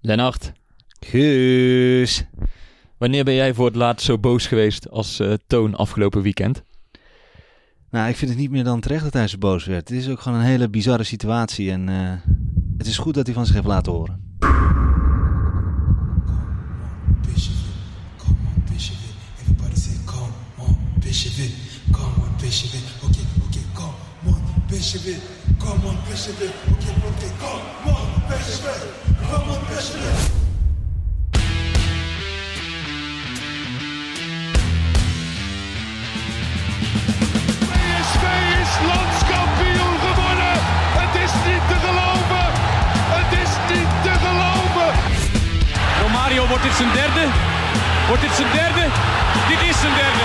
Lennart, Guus. wanneer ben jij voor het laatst zo boos geweest als eh, Toon afgelopen weekend? Nou, ik vind het niet meer dan terecht dat hij zo boos werd. Het is ook gewoon een hele bizarre situatie en eh, het is goed dat hij van zich heeft laten horen. Come on, come on, on, Bishop. Okay, okay, come on, Bishop. Come on, Bishop. PSV is landskampioen geworden. Het is niet te geloven. Het is niet te geloven. Romario, wordt dit zijn derde? Wordt dit zijn derde? Dit is zijn derde.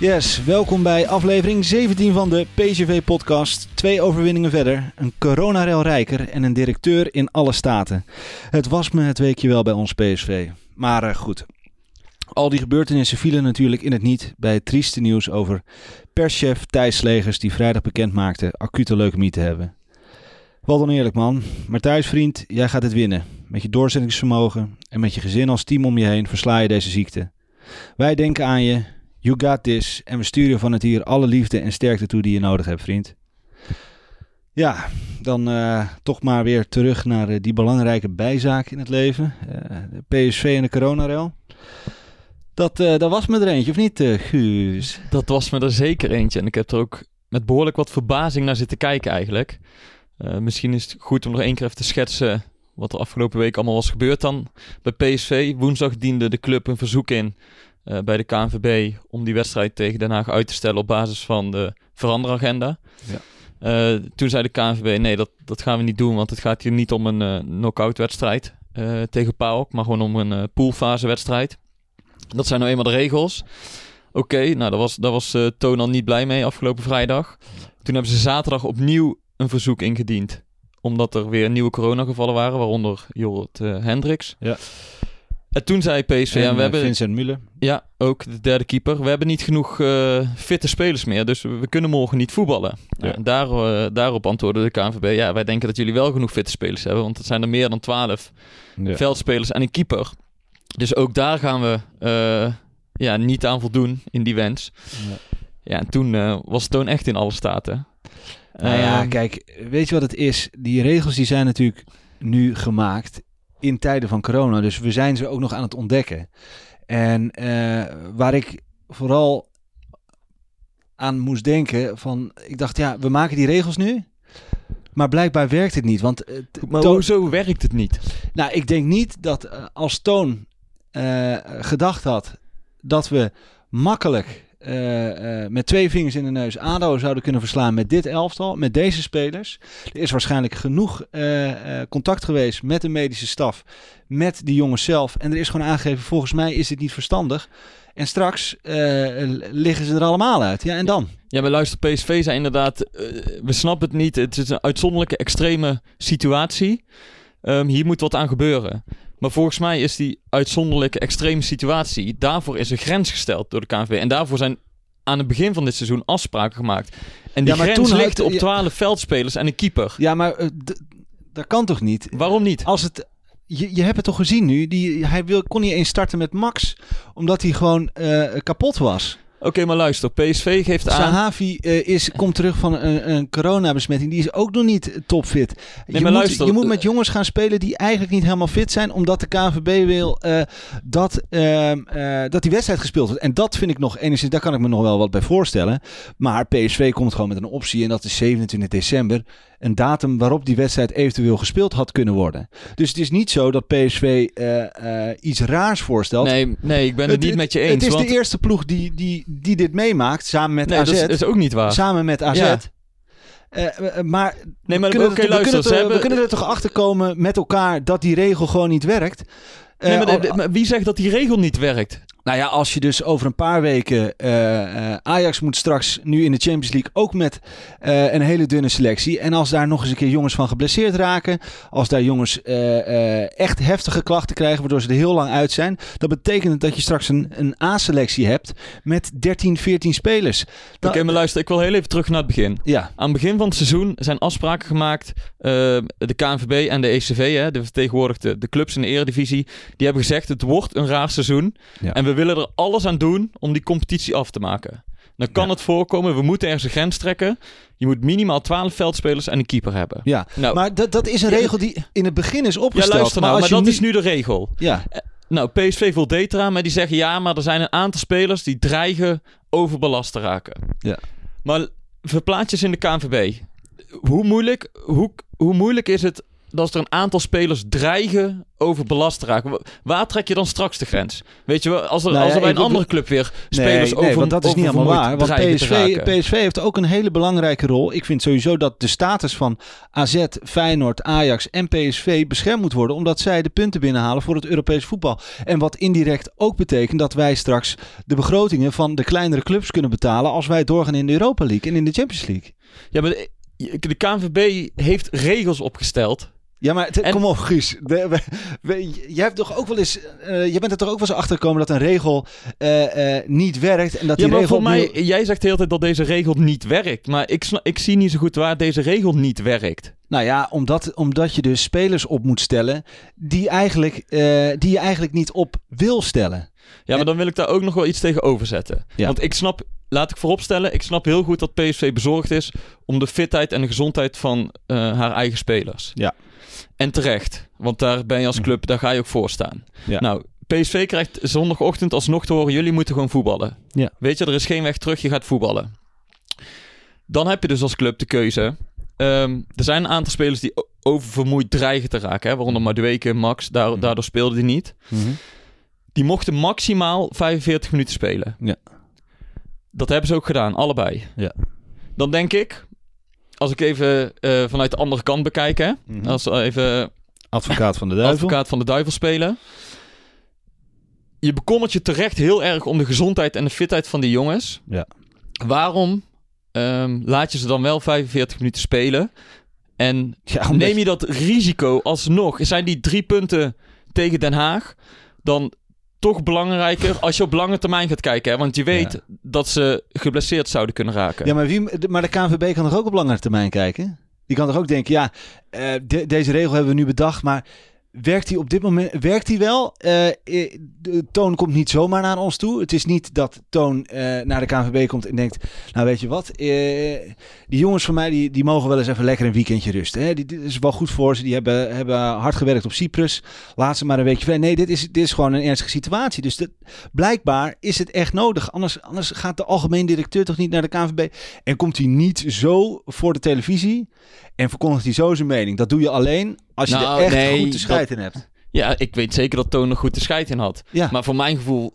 Yes, welkom bij aflevering 17 van de PGV-podcast. Twee overwinningen verder, een coronarel rijker en een directeur in alle staten. Het was me het weekje wel bij ons PSV. Maar eh, goed, al die gebeurtenissen vielen natuurlijk in het niet bij het trieste nieuws over perschef Thijs Slegers die vrijdag bekend maakte acute leukemie te hebben. Wat oneerlijk man, maar Thijs vriend, jij gaat het winnen. Met je doorzettingsvermogen en met je gezin als team om je heen versla je deze ziekte. Wij denken aan je, you got this en we sturen van het hier alle liefde en sterkte toe die je nodig hebt vriend. Ja, dan eh, toch maar weer terug naar eh, die belangrijke bijzaak in het leven. Eh, PSV en de coronarel. Dat, dat was me er eentje, of niet, Guus? Dat was me er zeker eentje. En ik heb er ook met behoorlijk wat verbazing naar zitten kijken eigenlijk. Misschien is het goed om nog één keer even te schetsen wat er afgelopen week allemaal was gebeurd dan. Bij PSV, woensdag diende de club een verzoek in eh, bij de KNVB om die wedstrijd tegen Den Haag uit te stellen op basis van de veranderagenda. Ja. Eh, toen zei de KNVB, nee, dat, dat gaan we niet doen, want het gaat hier niet om een eh knock-out wedstrijd tegen PAOK, maar gewoon om een poolfase wedstrijd. Dat zijn nou eenmaal de regels. Oké, nou daar was, daar was Toon al niet blij mee afgelopen vrijdag. Toen hebben ze zaterdag opnieuw een verzoek ingediend. Omdat er weer nieuwe coronagevallen waren, waaronder Jorrit eh, Hendricks. Ja. En toen zei PSV, En, ja, we eh, hebben, Vincent Müller. ja, ook de derde keeper. We hebben niet genoeg eh, fitte spelers meer, dus we, kunnen morgen niet voetballen. En daar, eh, daarop antwoordde de KNVB, ja, wij denken dat jullie wel genoeg fitte spelers hebben, want het zijn er meer dan twaalf Ja. veldspelers en een keeper. Dus ook daar gaan we ja, niet aan voldoen in die wens. Ja. Ja, en toen was Toon echt in alle staten. Nou ja, Ehm, kijk, weet je wat het is? Die regels die zijn natuurlijk nu gemaakt in tijden van corona. Dus we zijn ze ook nog aan het ontdekken. En eh, waar ik vooral aan moest denken van... Ik dacht, ja, we maken die regels nu. Maar blijkbaar werkt het niet. Want t- maar hoezo werkt het niet? nou, ik denk niet dat eh, als Toon gedacht had dat we makkelijk eh, eh, met twee vingers in de neus ADO zouden kunnen verslaan met dit elftal, met deze spelers. Er is waarschijnlijk genoeg eh, contact geweest met de medische staf, met die jongens zelf. En er is gewoon aangegeven, volgens mij is dit niet verstandig. En straks liggen ze er allemaal uit. Ja, en dan? Ja, maar luister, PSV zei inderdaad, we snappen het niet. Het is een uitzonderlijke, extreme situatie. Ehm, hier moet wat aan gebeuren. Maar volgens mij is die uitzonderlijke, extreme situatie, daarvoor is een grens gesteld door de KNVB. En daarvoor zijn aan het begin van dit seizoen afspraken gemaakt. En die Ja, maar grens toen had- ligt op ja. 12 veldspelers en een keeper. Ja, maar d- dat kan toch niet? Waarom niet? Als het, je, je hebt het toch gezien nu? Die, hij wil, kon niet eens starten met Max, omdat hij gewoon eh, kapot was. Oké, maar luister, PSV geeft aan... Sahavi eh, is, komt terug van een, een coronabesmetting. Die is ook nog niet topfit. je, maar moet, luister, je moet eh, met jongens gaan spelen die eigenlijk niet helemaal fit zijn. Omdat de KNVB wil eh, dat, ehm, eh, dat die wedstrijd gespeeld wordt. En dat vind ik nog enigszins, daar kan ik me nog wel wat bij voorstellen. Maar PSV komt gewoon met een optie en dat is 27 december. Een datum waarop die wedstrijd eventueel gespeeld had kunnen worden. Dus het is niet zo dat PSV eh, eh, iets raars voorstelt. Nee, nee, ik ben het, niet met je eens. Het is want... de eerste ploeg die, die, die dit meemaakt, samen met nee, AZ. dat is, is ook niet waar. Samen met AZ. Ja. Eh, maar Nee, maar we kunnen, er, we, luister, kunnen er, hebben- we kunnen er toch achter komen met elkaar dat die regel gewoon niet werkt. Nee, maar, de- maar wie zegt dat die regel niet werkt? Nou ja, als je dus over een paar weken... eh, eh, Ajax moet straks nu in de Champions League ook met eh, een hele dunne selectie. En als daar nog eens een keer jongens van geblesseerd raken... als daar jongens echt heftige klachten krijgen... waardoor ze er heel lang uit zijn... dat betekent dat je straks een, een A-selectie hebt met 13, 14 spelers. Oké, maar luister, ik wil heel even terug naar het begin. Ja, Aan het begin van het seizoen zijn afspraken gemaakt. de KNVB en de ECV, hè, de vertegenwoordigde de clubs in de eredivisie. Die hebben gezegd, het wordt een raar seizoen. Ja. En we willen er alles aan doen om die competitie af te maken. Dan kan Ja. het voorkomen, we moeten ergens een grens trekken. Je moet minimaal 12 veldspelers en een keeper hebben. ja. Nou, maar dat, dat is een Ja, regel die in het begin is ja, opgesteld. luister nou, maar, dat nu- is nu de regel. Ja, Nou, PSV voldeed eraan, maar die zeggen ja, maar er zijn een aantal spelers die dreigen overbelast te raken. Ja. Maar verplaats je eens in de KNVB. Hoe moeilijk, hoe, hoe moeilijk is het dat er een aantal spelers dreigen overbelast te raken? Wa- Waar trek je dan straks de grens? Weet je wel, als er, Nou als er bij een andere club weer nee, spelers nee, over want dat is niet helemaal waar. Want PSV. PSV heeft ook een hele belangrijke rol. Ik vind sowieso dat de status van AZ, Feyenoord, Ajax en PSV beschermd moet worden. Omdat zij de punten binnenhalen voor het Europees voetbal. En wat indirect ook betekent dat wij straks de begrotingen van de kleinere clubs kunnen betalen. als wij doorgaan in de Europa League en in de Champions League. Ja, maar de, de KNVB heeft regels opgesteld. Ja, maar te- En- kom op, Guus. We- we- jij hebt toch ook wel eens. je bent er toch ook wel eens achter gekomen dat een regel eh, eh, niet werkt. En dat Ja, die maar regel. voor mij, jij zegt de hele tijd dat deze regel niet werkt. Maar ik, ik zie niet zo goed waar deze regel niet werkt. Nou ja, omdat, omdat je dus spelers op moet stellen. die, eigenlijk, die je eigenlijk niet op wil stellen. Ja, maar dan wil ik daar ook nog wel iets tegenover zetten. Ja. Want ik snap, laat ik vooropstellen, ik snap heel goed dat PSV bezorgd is om de fitheid en de gezondheid van haar eigen spelers. Ja. En terecht, want daar ben je als club, daar ga je ook voor staan. Ja. Nou, PSV krijgt zondagochtend alsnog te horen, jullie moeten gewoon voetballen. Ja. Weet je, er is geen weg terug, je gaat voetballen. Dan heb je dus als club de keuze. Ehm, er zijn een aantal spelers die oververmoeid dreigen te raken. Hè? Waaronder Madueke, Max, daar, Mhm. daardoor speelde hij niet. Die mochten maximaal 45 minuten spelen. Ja. Dat hebben ze ook gedaan, allebei. Ja. Dan denk ik, als ik even eh, vanuit de andere kant bekijk, hè, Mhm. als we even Advocaat van de duivel. advocaat van de duivel spelen. Je bekommert je terecht heel erg om de gezondheid en de fitheid van die jongens. Ja. Waarom ehm, laat je ze dan wel 45 minuten spelen? En Ja, neem je dat risico alsnog? Zijn die drie punten tegen Den Haag dan toch belangrijker als je op lange termijn gaat kijken? Hè? Want je weet Ja. dat ze geblesseerd zouden kunnen raken. Ja, maar, wie, maar de KNVB kan toch ook op langere termijn kijken? Die kan toch ook denken, ja, eh, de- deze regel hebben we nu bedacht, maar werkt die op dit moment werkt die wel? De Toon komt niet zomaar naar ons toe. Het is niet dat Toon eh, naar de KNVB komt en denkt, nou weet je wat, die jongens van mij die, die mogen wel eens even lekker een weekendje rusten. Hè? Dit is wel goed voor ze. Die hebben, hebben hard gewerkt op Cyprus. Laat ze maar een weekje vrij. Nee, dit is, dit is gewoon een ernstige situatie. Dus dat, blijkbaar is het echt nodig. Anders, anders gaat de algemeen directeur toch niet naar de KNVB. En komt hij niet zo voor de televisie en verkondigt hij zo zijn mening. Dat doe je alleen als je Nou, er echt nee, goed te scheid in hebt. Ja, ik weet zeker dat Toon er goed de scheid in had. Ja. Maar voor mijn gevoel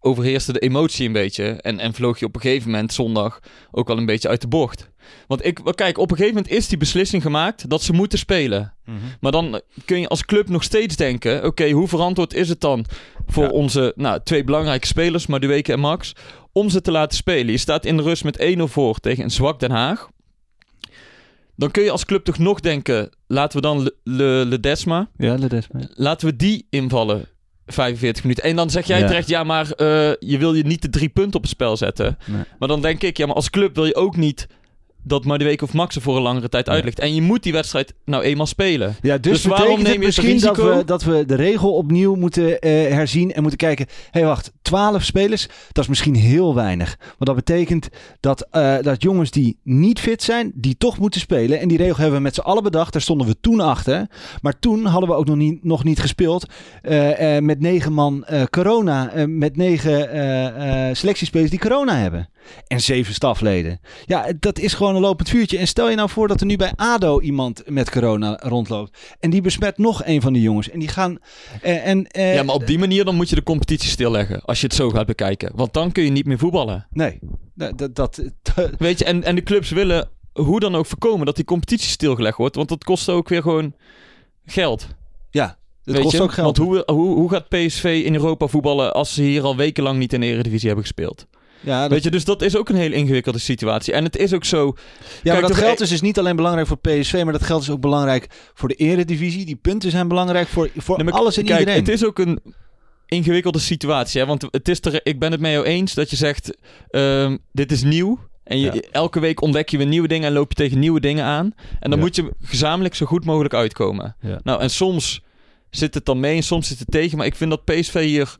overheerste de emotie een beetje. En, en vloog je op een gegeven moment zondag ook wel een beetje uit de bocht. Want ik, kijk, op een gegeven moment is die beslissing gemaakt dat ze moeten spelen. Maar dan kun je als club nog steeds denken: oké, hoe verantwoord is het dan voor Ja. onze nou, twee belangrijke spelers, Madueke en Max, om ze te laten spelen? Je staat in de rust met 1-0 voor tegen een zwak Den Haag. Dan kun je als club toch nog denken: laten we dan Le, Le, Ledesma, Ja, is laten we die invallen 45 minuten. En dan zeg jij Ja. terecht: ja, maar eh, je wil je niet de drie punten op het spel zetten. Nee. Maar dan denk ik: ja, maar als club wil je ook niet dat Madueke of Max er voor een langere tijd uitlegt. En je moet die wedstrijd nou eenmaal spelen. Ja, dus, Dus waarom neem je het misschien dat we, dat we de regel opnieuw moeten eh, herzien en moeten kijken. Hé, hey, wacht, 12 spelers, dat is misschien heel weinig. Want dat betekent dat, eh, dat jongens die niet fit zijn, die toch moeten spelen. En die regel hebben we met z'n allen bedacht. Daar stonden we toen achter. Maar toen hadden we ook nog niet, nog niet gespeeld eh, met negen man corona. met negen selectiespelers die corona hebben. En zeven stafleden. Ja, dat is gewoon een lopend vuurtje. En stel je nou voor dat er nu bij ADO iemand met corona rondloopt. En die besmet nog een van die jongens. En die gaan... eh, en, eh, Ja, maar op die manier dan moet je de competitie stilleggen. Als je het zo gaat bekijken. Want dan kun je niet meer voetballen. Nee, dat... dat, dat Weet je, en, en de clubs willen hoe dan ook voorkomen dat die competitie stilgelegd wordt. Want dat kost ook weer gewoon geld. ja, het weet kost je? ook geld. Want hoe, hoe, hoe gaat PSV in Europa voetballen als ze hier al wekenlang niet in de Eredivisie hebben gespeeld? Ja, dat, Weet je, dus dat is ook een hele ingewikkelde situatie. En het is ook zo... ja, maar Kijk, dat toch- geld is dus niet alleen belangrijk voor PSV, maar dat geld is ook belangrijk voor de eredivisie. Die punten zijn belangrijk voor, voor Nee, maar alles en kijk, iedereen. Het is ook een ingewikkelde situatie. Hè? Want het is er, ik ben het met jou eens dat je zegt: ehm, dit is nieuw. En je, Ja. elke week ontdek je weer nieuwe dingen en loop je tegen nieuwe dingen aan. En dan Ja. moet je gezamenlijk zo goed mogelijk uitkomen. Ja. Nou, en soms zit het dan mee en soms zit het tegen. Maar ik vind dat PSV hier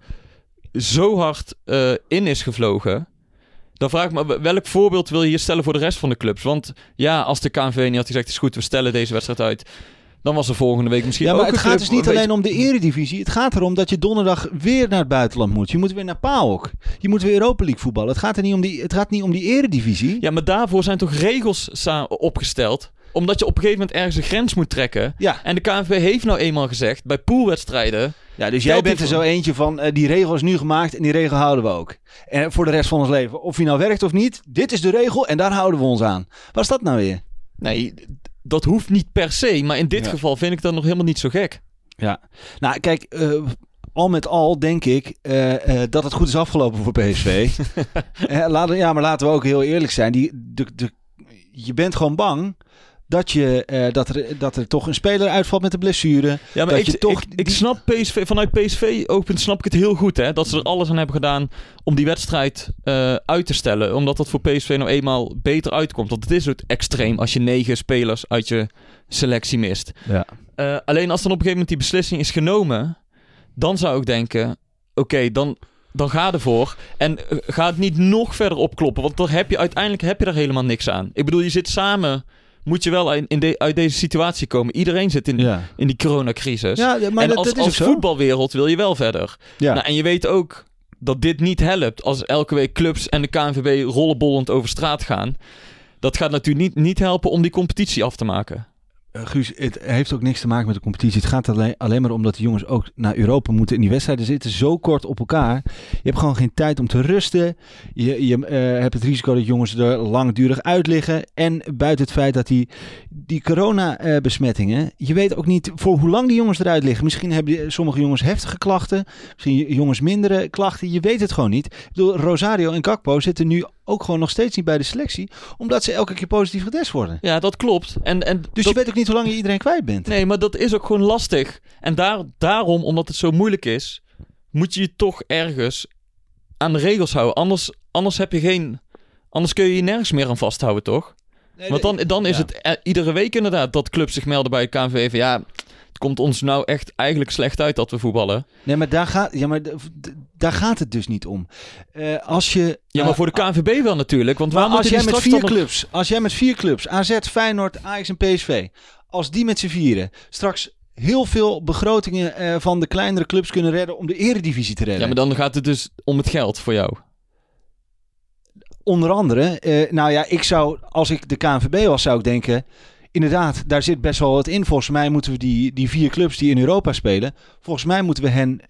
zo hard eh, in is gevlogen. Dan vraag ik me, welk voorbeeld wil je hier stellen voor de rest van de clubs? Want ja, als de KNV niet had gezegd, is goed, we stellen deze wedstrijd uit. Dan was er volgende week misschien Ja, ook maar het gaat dus niet alleen om de eredivisie. Het gaat erom dat je donderdag weer naar het buitenland moet. Je moet weer naar PAOK. Je moet weer Europa League voetballen. Het gaat, er niet om die, het gaat niet om die eredivisie. Ja, maar daarvoor zijn toch regels opgesteld? Omdat je op een gegeven moment ergens een grens moet trekken. Ja, En de KNVB heeft nou eenmaal gezegd, bij poolwedstrijden... ja dus jij bent er zo eentje van, eh, die regel is nu gemaakt en die regel houden we ook. En voor de rest van ons leven. Of die nou werkt of niet, dit is de regel en daar houden we ons aan. Wat is dat nou weer? Nee, dat hoeft niet per se. Maar in dit Ja. geval vind ik dat nog helemaal niet zo gek. Ja, nou kijk, eh, al met al denk ik eh, dat het goed is afgelopen voor PSV. Laten, ja, maar laten we ook heel eerlijk zijn. Die, de, de, je bent gewoon bang dat, je, eh, dat, er, dat er toch een speler uitvalt met een blessure. Ja, maar Dat ik, je toch ik, ik snap PSV, vanuit PSV-oogpunt snap ik het heel goed. Hè, dat ze er alles aan hebben gedaan om die wedstrijd eh, uit te stellen. Omdat dat voor PSV nou eenmaal beter uitkomt. Want het is ook extreem als je negen spelers uit je selectie mist. Ja. Eh, alleen als dan op een gegeven moment die beslissing is genomen, dan zou ik denken: oké, dan, dan ga ervoor. En ga het niet nog verder opkloppen, want dan heb je uiteindelijk heb je er helemaal niks aan. Ik bedoel, je zit samen, moet je wel in, in de, uit deze situatie komen. Iedereen zit in, Ja, in die coronacrisis. ja maar en dat, als, dat is als voetbalwereld wil je wel verder. Ja. Nou, en je weet ook dat dit niet helpt als elke week clubs en de KNVB rollenbollend over straat gaan. Dat gaat natuurlijk niet, niet helpen om die competitie af te maken. Eh, Guus, het heeft ook niks te maken met de competitie. Het gaat alleen, alleen maar om dat de jongens ook naar Europa moeten. En die wedstrijden zitten zo kort op elkaar. Je hebt gewoon geen tijd om te rusten. Je, je eh, hebt het risico dat jongens er langdurig uit liggen. En buiten het feit dat die, die corona-besmettingen... je weet ook niet voor hoe lang die jongens eruit liggen. Misschien hebben sommige jongens heftige klachten. Misschien jongens mindere klachten. Je weet het gewoon niet. Ik bedoel, Rosario en Gakpo zitten nu ook gewoon nog steeds niet bij de selectie. Omdat ze elke keer positief getest worden. Ja, dat klopt. En, en Dus dat- je weet ook niet hoe lang je iedereen kwijt bent. Nee, maar dat is ook gewoon lastig. En daar, daarom, omdat het zo moeilijk is, moet je je toch ergens aan de regels houden. Anders, anders heb je geen. Anders kun je je nergens meer aan vasthouden, toch? Want dan, dan is ja. het eh, iedere week inderdaad dat clubs zich melden bij van ja, het komt ons nou echt eigenlijk slecht uit dat we voetballen. Nee, maar daar gaat, ja, maar daar gaat het dus niet om. Eh, als je, Ja, maar eh, voor de KNVB wel natuurlijk. Want waar maar als jij met vier clubs, als jij met vier clubs, AZ, Feyenoord, Ajax en PSV, als die met z'n vieren straks heel veel begrotingen eh, van de kleinere clubs kunnen redden om de eredivisie te redden. Ja, maar dan gaat het dus om het geld voor jou. Onder andere, nou ja, ik zou, als ik de KNVB was, zou ik denken, inderdaad, daar zit best wel wat in. Volgens mij moeten we die, die vier clubs die in Europa spelen, volgens mij moeten we hen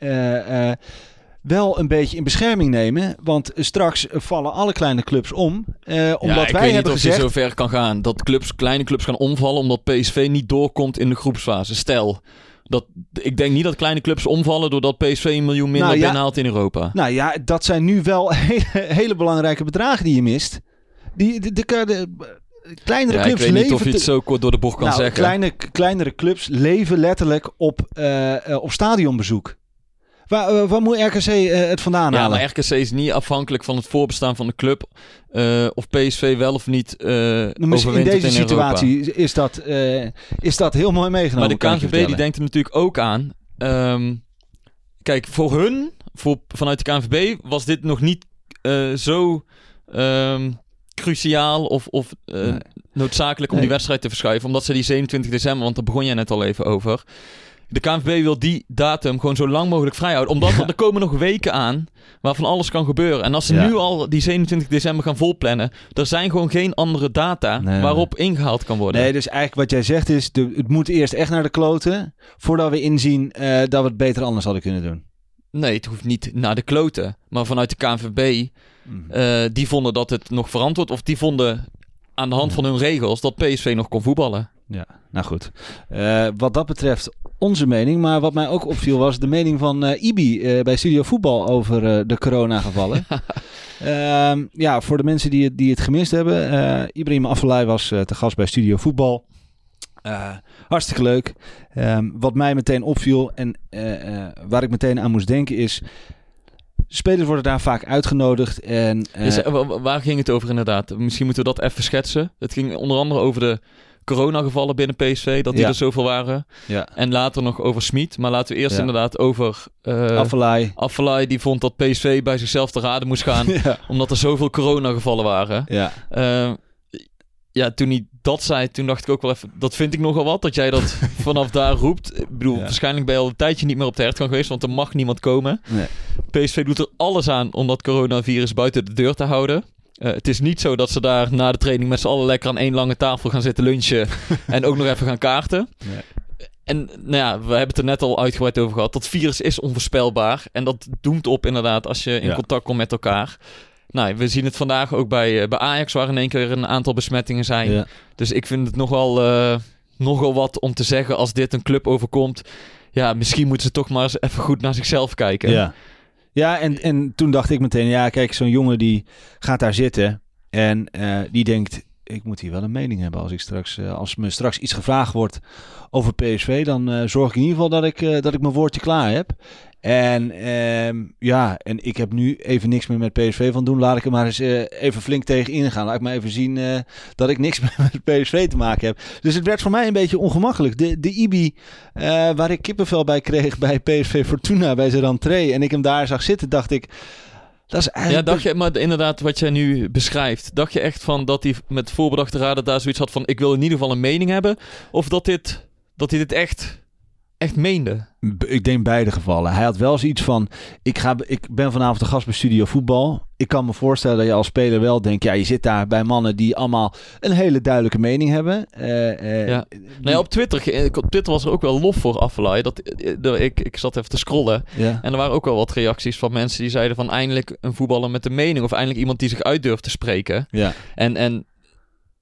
wel een beetje in bescherming nemen. Want straks vallen alle kleine clubs om. eh, ja, omdat ik wij weet niet hebben of gezegd... je zo ver kan gaan. Dat clubs, kleine clubs gaan omvallen omdat PSV niet doorkomt in de groepsfase. Stel, dat, ik denk niet dat kleine clubs omvallen doordat PSV een miljoen minder Nou ja. binnenhaalt in Europa. Nou ja, dat zijn nu wel hele, hele belangrijke bedragen die je mist. Die, de, de, de- de kleinere ja, ik clubs weet niet leven... of je het zo kort door de bocht kan nou, zeggen. Kleine, kleinere clubs leven letterlijk op, eh, eh, op stadionbezoek. Waar, eh, waar moet RKC eh, het vandaan Ja, halen? maar RKC is niet afhankelijk van het voorbestaan van de club. eh, of PSV wel of niet Nou, misschien in deze in Europa. situatie is dat, is dat heel mooi meegenomen. Maar de KNVB die denkt er natuurlijk ook aan. Ehm, kijk, voor hun, voor, vanuit de KNVB, was dit nog niet zo ehm, cruciaal of, of Nee. noodzakelijk om Nee. die wedstrijd te verschuiven. Omdat ze die 27 december, want daar begon jij net al even over. De KNVB wil die datum gewoon zo lang mogelijk vrijhouden. Omdat er, er komen nog weken aan waarvan alles kan gebeuren. En als ze Ja. nu al die 27 december gaan volplannen... er zijn gewoon geen andere data Nee. waarop ingehaald kan worden. Nee, dus eigenlijk wat jij zegt is, de, het moet eerst echt naar de kloten, voordat we inzien eh, dat we het beter anders hadden kunnen doen. Nee, het hoeft niet naar de kloten. Maar vanuit de KNVB, Mhm. eh, die vonden dat het nog verantwoord... of die vonden aan de hand van hun regels dat PSV nog kon voetballen. Ja, nou goed. Eh, wat dat betreft onze mening. Maar wat mij ook opviel was de mening van eh, Ibi eh, bij Studio Voetbal over de coronagevallen. Ehm ja, voor de mensen die het, die het gemist hebben. Ibrahim Afellay was te gast bij Studio Voetbal. Hartstikke leuk. Ehm, wat mij meteen opviel en waar ik meteen aan moest denken is... Spelers worden daar vaak uitgenodigd en... Dus, wa- wa- waar ging het over inderdaad? Misschien moeten we dat even schetsen. Het ging onder andere over de coronagevallen binnen PSV, dat die Ja. er zoveel waren. ja, En later nog over Smit. Maar laten we eerst Ja. inderdaad over uh. Affelay. Die vond dat PSV bij zichzelf te raden moest gaan, omdat er zoveel coronagevallen waren. ja, Eh, ja, toen hij dat zei, toen dacht ik ook wel even, dat vind ik nogal wat, dat jij dat vanaf daar roept. Ik bedoel, waarschijnlijk ben je al een tijdje niet meer op de hertgang geweest, want er mag niemand komen. nee. PSV doet er alles aan om dat coronavirus buiten de deur te houden. Eh, het is niet zo dat ze daar na de training met z'n allen lekker aan één lange tafel gaan zitten lunchen en ook nog even gaan kaarten. Nee. En nou ja, we hebben het er net al uitgebreid over gehad. Dat virus is onvoorspelbaar en dat doemt op inderdaad als je in Ja. contact komt met elkaar. Nou, we zien het vandaag ook bij, eh, bij Ajax, waar in één keer een aantal besmettingen zijn. Ja. Dus ik vind het nogal, eh nogal wat om te zeggen als dit een club overkomt. Ja, misschien moeten ze toch maar eens even goed naar zichzelf kijken. Ja, ja en, en toen dacht ik meteen, ja, kijk, zo'n jongen die gaat daar zitten en eh, die denkt, ik moet hier wel een mening hebben als ik straks, eh, als me straks iets gevraagd wordt over PSV, dan eh, zorg ik in ieder geval dat ik, dat ik mijn woordje klaar heb. En ehm, ja, en ik heb nu even niks meer met PSV van doen. Laat ik er maar eens eh, even flink tegen ingaan. Laat ik maar even zien eh, dat ik niks meer met PSV te maken heb. Dus het werd voor mij een beetje ongemakkelijk. De, de IBI, eh, waar ik kippenvel bij kreeg bij PSV Fortuna, bij zijn rentree. En ik hem daar zag zitten, dacht ik... Dat is Ja, eigenlijk... dacht je, maar inderdaad, wat jij nu beschrijft, dacht je echt van dat hij met voorbedachte raden daar zoiets had van: ik wil in ieder geval een mening hebben? Of dat, dit, dat hij dit echt, echt meende? Ik denk beide gevallen. Hij had wel zoiets van: ik, ga, ik ben vanavond de gast bij Studio Voetbal. Ik kan me voorstellen dat je als speler wel denkt: ja, je zit daar bij mannen die allemaal een hele duidelijke mening hebben. Eh, eh, Ja. die- Nou op Twitter, ge- op Twitter was er ook wel lof voor Affelay. Dat, eh, eh, ik, ik zat even te scrollen. ja. En er waren ook wel wat reacties van mensen die zeiden van eindelijk een voetballer met een mening. Of eindelijk iemand die zich uit durft te spreken. Ja. En, en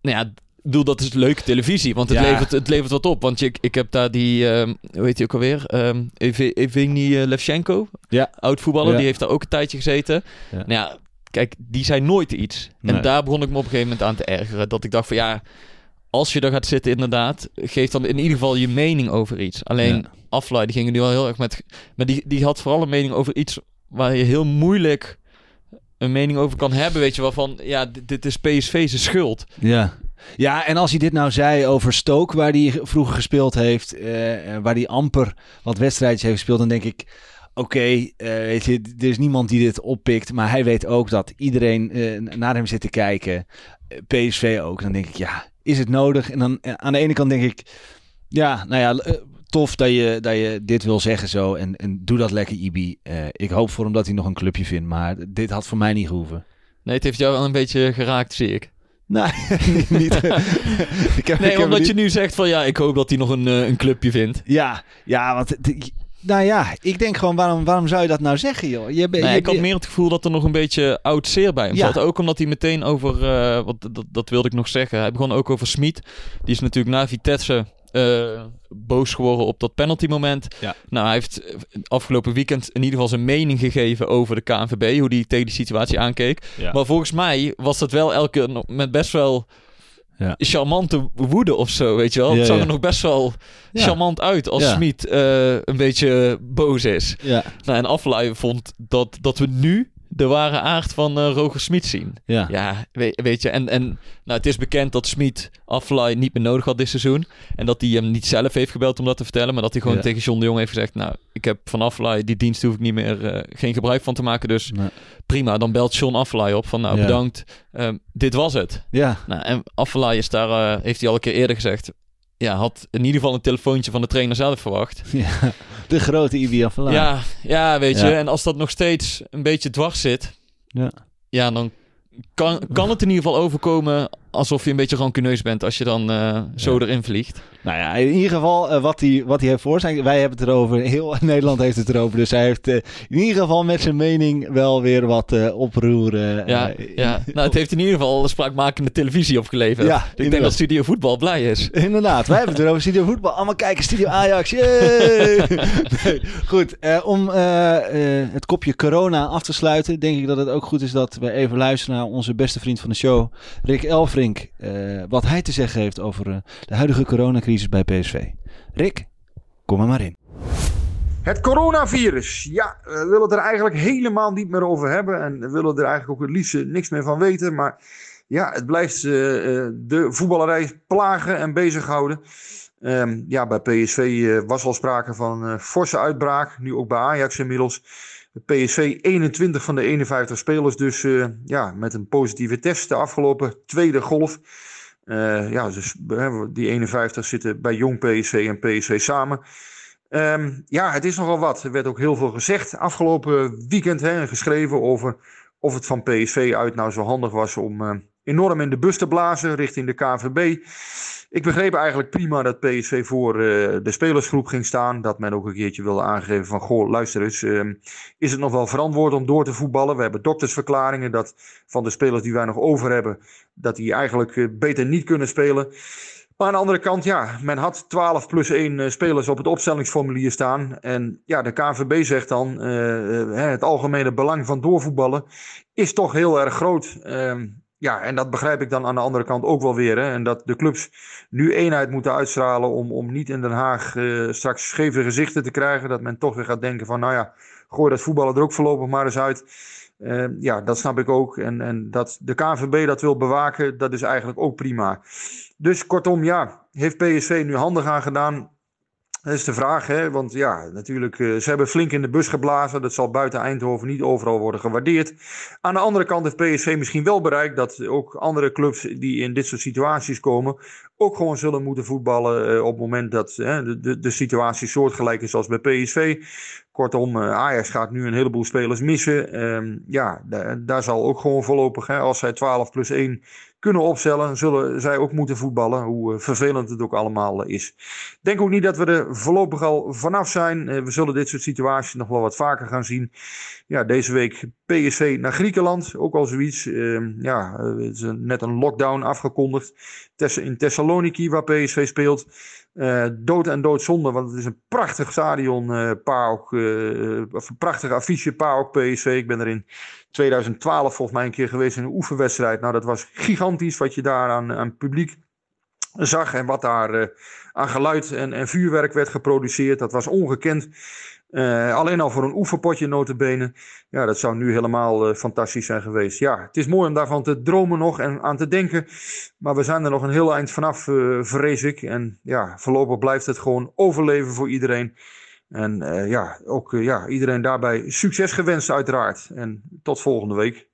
nou ja, bedoel, dat is leuke televisie, want het, Ja. levert, het levert wat op. Want je, ik heb daar die, ehm, hoe heet die ook alweer? Ev- Evgeny eh, Levchenko, Ja. oud voetballer, Ja. die heeft daar ook een tijdje gezeten. Ja. Nou ja, kijk, die zijn nooit iets. Nee. En daar begon ik me op een gegeven moment aan te ergeren. Dat ik dacht van ja, als je daar gaat zitten inderdaad, geef dan in ieder geval je mening over iets. Alleen Ja. Aflaai, die gingen nu wel heel erg met... Maar die, die had vooral een mening over iets waar je heel moeilijk een mening over kan hebben, weet je, waarvan, ja, dit, dit is PSV zijn schuld. Ja. Ja, en als hij dit nou zei over Stoke, waar hij vroeger gespeeld heeft, eh, eh, waar hij amper wat wedstrijdjes heeft gespeeld, dan denk ik, oké, eh, weet je, er is niemand die dit oppikt, maar hij weet ook dat iedereen naar hem zit te kijken, PSV ook. Dan denk ik, ja, is het nodig? En dan aan de ene kant denk ik, ja, nou ja, tof dat je, dat je dit wil zeggen zo en, en doe dat lekker, Ibi. Ik hoop voor hem dat hij nog een clubje vindt, maar dit had voor mij niet gehoeven. Nee, het heeft jou wel een beetje geraakt, zie ik. Nee, niet. ik heb, Nee, omdat niet- je nu zegt van, ja, ik hoop dat hij nog een, eh, een clubje vindt. Ja, ja, want nou ja, ik denk gewoon, waarom, waarom zou je dat nou zeggen, joh? Je, bent- Nee, je, ik had meer het gevoel dat er nog een beetje oud zeer bij hem Ja. zat. Ook omdat hij meteen over, eh, wat, dat, dat wilde ik nog zeggen. Hij begon ook over Smit. Die is natuurlijk na Vitesse eh, boos geworden op dat penalty moment. Ja. Nou, hij heeft eh, afgelopen weekend in ieder geval zijn mening gegeven over de KNVB. Hoe hij tegen die situatie aankeek. Ja. Maar volgens mij was dat wel elke keer met best wel Ja. charmante woede of zo, weet je wel. Het zag er nog best wel charmant uit als. Smit eh, een beetje boos is. Nou, en Affelay vond dat, dat we nu de ware aard van eh, Roger Smit zien. ja. Ja, weet, weet je. En, en nou, het is bekend dat Smit Affelay niet meer nodig had dit seizoen. En dat hij hem niet zelf heeft gebeld om dat te vertellen. Maar dat hij gewoon Ja. tegen John de Jong heeft gezegd... Nou, ik heb van Affelay die dienst hoef ik niet meer... eh, geen gebruik van te maken. Dus Nee. prima, dan belt John Affelay op van... Nou, Ja. bedankt. Ehm, dit was het. Ja, Nou, en Affelay is daar... eh, heeft hij al een keer eerder gezegd... ja, had in ieder geval een telefoontje van de trainer zelf verwacht. Ja, de grote Ibi Afellay. Ja, ja, weet Ja. je. En als dat nog steeds een beetje dwars zit, Ja. ja, dan kan, kan het in ieder geval overkomen alsof je een beetje rancuneus bent als je dan eh, zo Ja. erin vliegt. Nou ja, in ieder geval eh, wat hij wat heeft voor zijn. Wij hebben het erover. Heel Nederland heeft het erover. Dus hij heeft eh, in ieder geval met zijn mening wel weer wat oproeren. Ja, ja. Nou, het heeft in ieder geval spraakmakende televisie opgeleverd. Ja, ik denk dat Studio Voetbal blij is. Inderdaad, wij hebben het erover. Studio Voetbal. Allemaal kijken, Studio Ajax. Nee, goed, om het kopje corona af te sluiten, denk ik dat het ook goed is dat we even luisteren naar onze beste vriend van de show, Rick Eh, wat hij te zeggen heeft over eh, de huidige coronacrisis bij PSV. Rick, kom er maar in. Het coronavirus. Ja, we willen het er eigenlijk helemaal niet meer over hebben. En we willen er eigenlijk ook het liefst niks meer van weten. Maar ja, het blijft eh, eh, de voetballerij plagen en bezighouden. Ehm, ja, bij PSV eh, was al sprake van eh forse uitbraak. Nu ook bij Ajax inmiddels. PSV 21 van de 51 spelers dus eh, ja, met een positieve test de afgelopen tweede golf. Eh, ja, dus eh, die 51 zitten bij jong PSV en PSV samen. Ehm, ja, het is nogal wat. Er werd ook heel veel gezegd afgelopen weekend hè, en geschreven over of het van PSV uit nou zo handig was om enorm in de bus te blazen richting de KNVB. Ik begreep eigenlijk prima dat PSV voor eh, de spelersgroep ging staan. Dat men ook een keertje wilde aangeven van, goh, luister eens, ehm, is het nog wel verantwoord om door te voetballen? We hebben doktersverklaringen dat van de spelers die wij nog over hebben, dat die eigenlijk eh, beter niet kunnen spelen. Maar aan de andere kant, ja, men had 12 plus 1 eh, spelers op het opstellingsformulier staan. En ja, de KNVB zegt dan, het algemene belang van doorvoetballen is toch heel erg groot. Ehm, ja, en dat begrijp ik dan aan de andere kant ook wel weer. Hè? En dat de clubs nu eenheid moeten uitstralen om, om niet in Den Haag eh, straks scheve gezichten te krijgen. Dat men toch weer gaat denken van, nou ja, gooi dat voetballen er ook voorlopig maar eens uit. Eh, ja, dat snap ik ook. En, en dat de KNVB dat wil bewaken, dat is eigenlijk ook prima. Dus kortom, ja, heeft PSV nu handig aan gedaan? Dat is de vraag, hè? want ja, natuurlijk, eh, ze hebben flink in de bus geblazen. Dat zal buiten Eindhoven niet overal worden gewaardeerd. Aan de andere kant heeft PSV misschien wel bereikt dat ook andere clubs die in dit soort situaties komen, ook gewoon zullen moeten voetballen eh, op het moment dat eh, de, de, de situatie soortgelijk is als bij PSV. Kortom, eh, Ajax gaat nu een heleboel spelers missen. Ehm, ja, da- daar zal ook gewoon voorlopig, hè, als zij 12 plus 1 kunnen opstellen, zullen zij ook moeten voetballen. Hoe eh, vervelend het ook allemaal eh, is. Denk ook niet dat we er voorlopig al vanaf zijn. Eh, we zullen dit soort situaties nog wel wat vaker gaan zien. Ja, deze week PSV naar Griekenland, ook al zoiets. Ehm, ja, net een lockdown afgekondigd. In Thessaloniki, waar PSV speelt. Eh, dood en doodzonde, want het is een prachtig stadion, eh PAOK, eh, of een prachtig affiche PAOK PSV. Ik ben er in 2012 volgens mij een keer geweest in een oefenwedstrijd. Nou, dat was gigantisch wat je daar aan, publiek zag en wat daar aan geluid en, en vuurwerk werd geproduceerd. Dat was ongekend. Eh, alleen al voor een oefenpotje notenbenen. Ja, dat zou nu helemaal eh, fantastisch zijn geweest. Ja, het is mooi om daarvan te dromen nog en aan te denken. Maar we zijn er nog een heel eind vanaf, eh, vrees ik. En ja, voorlopig blijft het gewoon overleven voor iedereen. En ja, ook ja, iedereen daarbij succes gewenst uiteraard. En tot volgende week.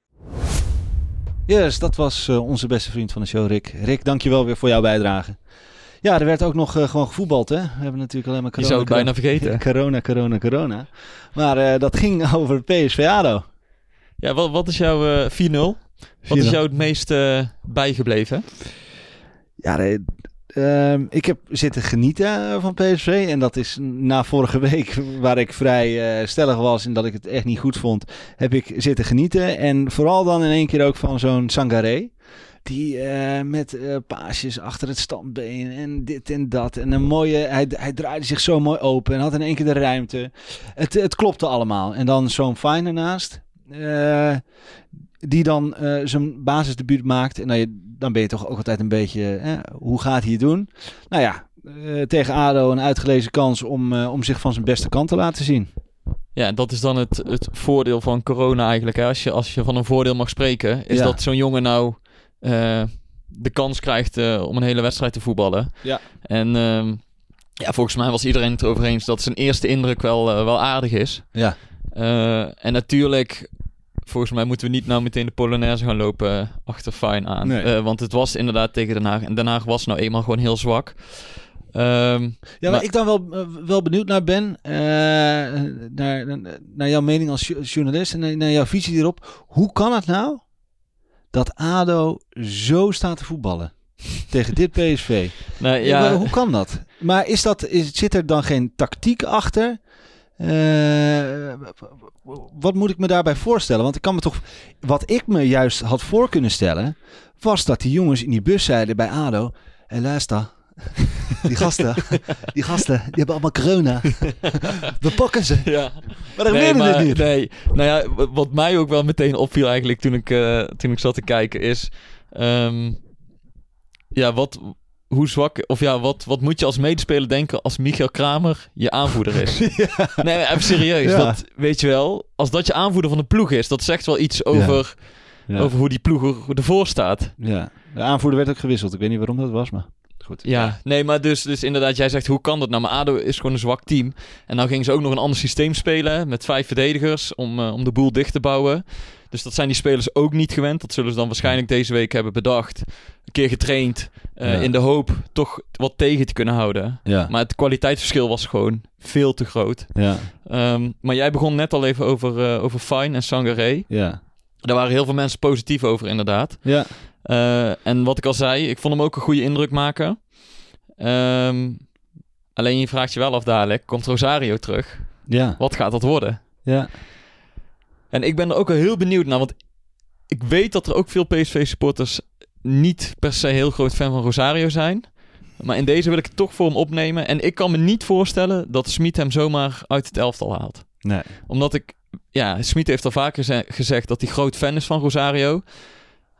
Yes, dat was onze beste vriend van de show, Rick. Rick, dankjewel weer voor jouw bijdrage. Ja, er werd ook nog eh, gewoon gevoetbald, hè? We hebben natuurlijk alleen maar Je corona. zou het bijna corona, vergeten. corona, corona, corona. Maar eh, dat ging over PSV ADO. Ja, wat, wat is jouw eh 4-0? Wat is jou het meest eh, bijgebleven? Ja, de- ehm, ik heb zitten genieten eh, van PSV. En dat is na vorige week, waar ik vrij eh, stellig was en dat ik het echt niet goed vond, heb ik zitten genieten. En vooral dan in één keer ook van zo'n Sangaré. Die eh, met eh, paasjes achter het standbeen en dit en dat. En een mooie, hij, hij draaide zich zo mooi open en had in één keer de ruimte. Het, het klopte allemaal. En dan zo'n fine ernaast. eh, die dan eh, zijn basisdebuut maakt. En dan, je, dan ben je toch ook altijd een beetje, hoe gaat hij het doen? Nou ja, tegen ADO een uitgelezen kans om, om zich van zijn beste kant te laten zien. Ja, dat is dan het, het voordeel van corona eigenlijk. Hè? Als, je, als je van een voordeel mag spreken, is Ja. dat zo'n jongen nou eh, de kans krijgt eh, om een hele wedstrijd te voetballen. Ja. En ehm, ja, volgens mij was iedereen het erover eens dat zijn eerste indruk wel, eh, wel aardig is. Ja. En natuurlijk, volgens mij moeten we niet nou meteen de Polonaise gaan lopen achter Fine aan. Nee. Want het was inderdaad tegen Den Haag. En Den Haag was nou eenmaal gewoon heel zwak. Ehm, Ja, waar Maar- ik dan wel, wel benieuwd naar ben, naar, naar, jouw mening als jo- journalist en naar jouw visie hierop. Hoe kan het nou dat ADO zo staat te voetballen tegen dit PSV? nou, Ja. Hoe kan dat? Maar is dat, is, zit er dan geen tactiek achter? Eh, wat moet ik me daarbij voorstellen? Want ik kan me toch, wat ik me juist had voor kunnen stellen, was dat die jongens in die bus zeiden bij ADO, hé luister, die gasten, die gasten, die hebben allemaal corona. We pakken ze. ja. Maar dat nee, maar, niet. Nee, nou ja, wat mij ook wel meteen opviel eigenlijk toen ik, eh, toen ik zat te kijken is... ehm, ja, wat, hoe zwak... Of ja, wat, wat moet je als medespeler denken als Michael Kramer je aanvoerder is? Nee, even serieus. Ja. Dat, weet je wel, als dat je aanvoerder van de ploeg is, dat zegt wel iets over, Ja. over hoe die ploeg er- ervoor staat. Ja. De aanvoerder werd ook gewisseld. Ik weet niet waarom dat was, maar goed. Ja, nee, maar dus, dus inderdaad, jij zegt hoe kan dat nou? Maar ADO is gewoon een zwak team. En nou gingen ze ook nog een ander systeem spelen met vijf verdedigers om, eh, om de boel dicht te bouwen. Dus dat zijn die spelers ook niet gewend. Dat zullen ze dan waarschijnlijk deze week hebben bedacht. Een keer getraind eh, Ja. in de hoop toch wat tegen te kunnen houden. Ja. Maar het kwaliteitsverschil was gewoon veel te groot. Ja. Ehm, maar jij begon net al even over, eh over Fine en Sangaré. Ja. Daar waren heel veel mensen positief over inderdaad. Ja. Eh, en wat ik al zei, ik vond hem ook een goede indruk maken. Ehm, alleen je vraagt je wel af dadelijk, komt Rosario terug? Ja. Wat gaat dat worden? Ja. En ik ben er ook wel heel benieuwd naar, want ik weet dat er ook veel PSV-supporters niet per se heel groot fan van Rosario zijn. Maar in deze wil ik het toch voor hem opnemen. En ik kan me niet voorstellen dat Smit hem zomaar uit het elftal haalt. Nee. Omdat ik... Ja, Smit heeft al vaker ze- gezegd dat hij groot fan is van Rosario.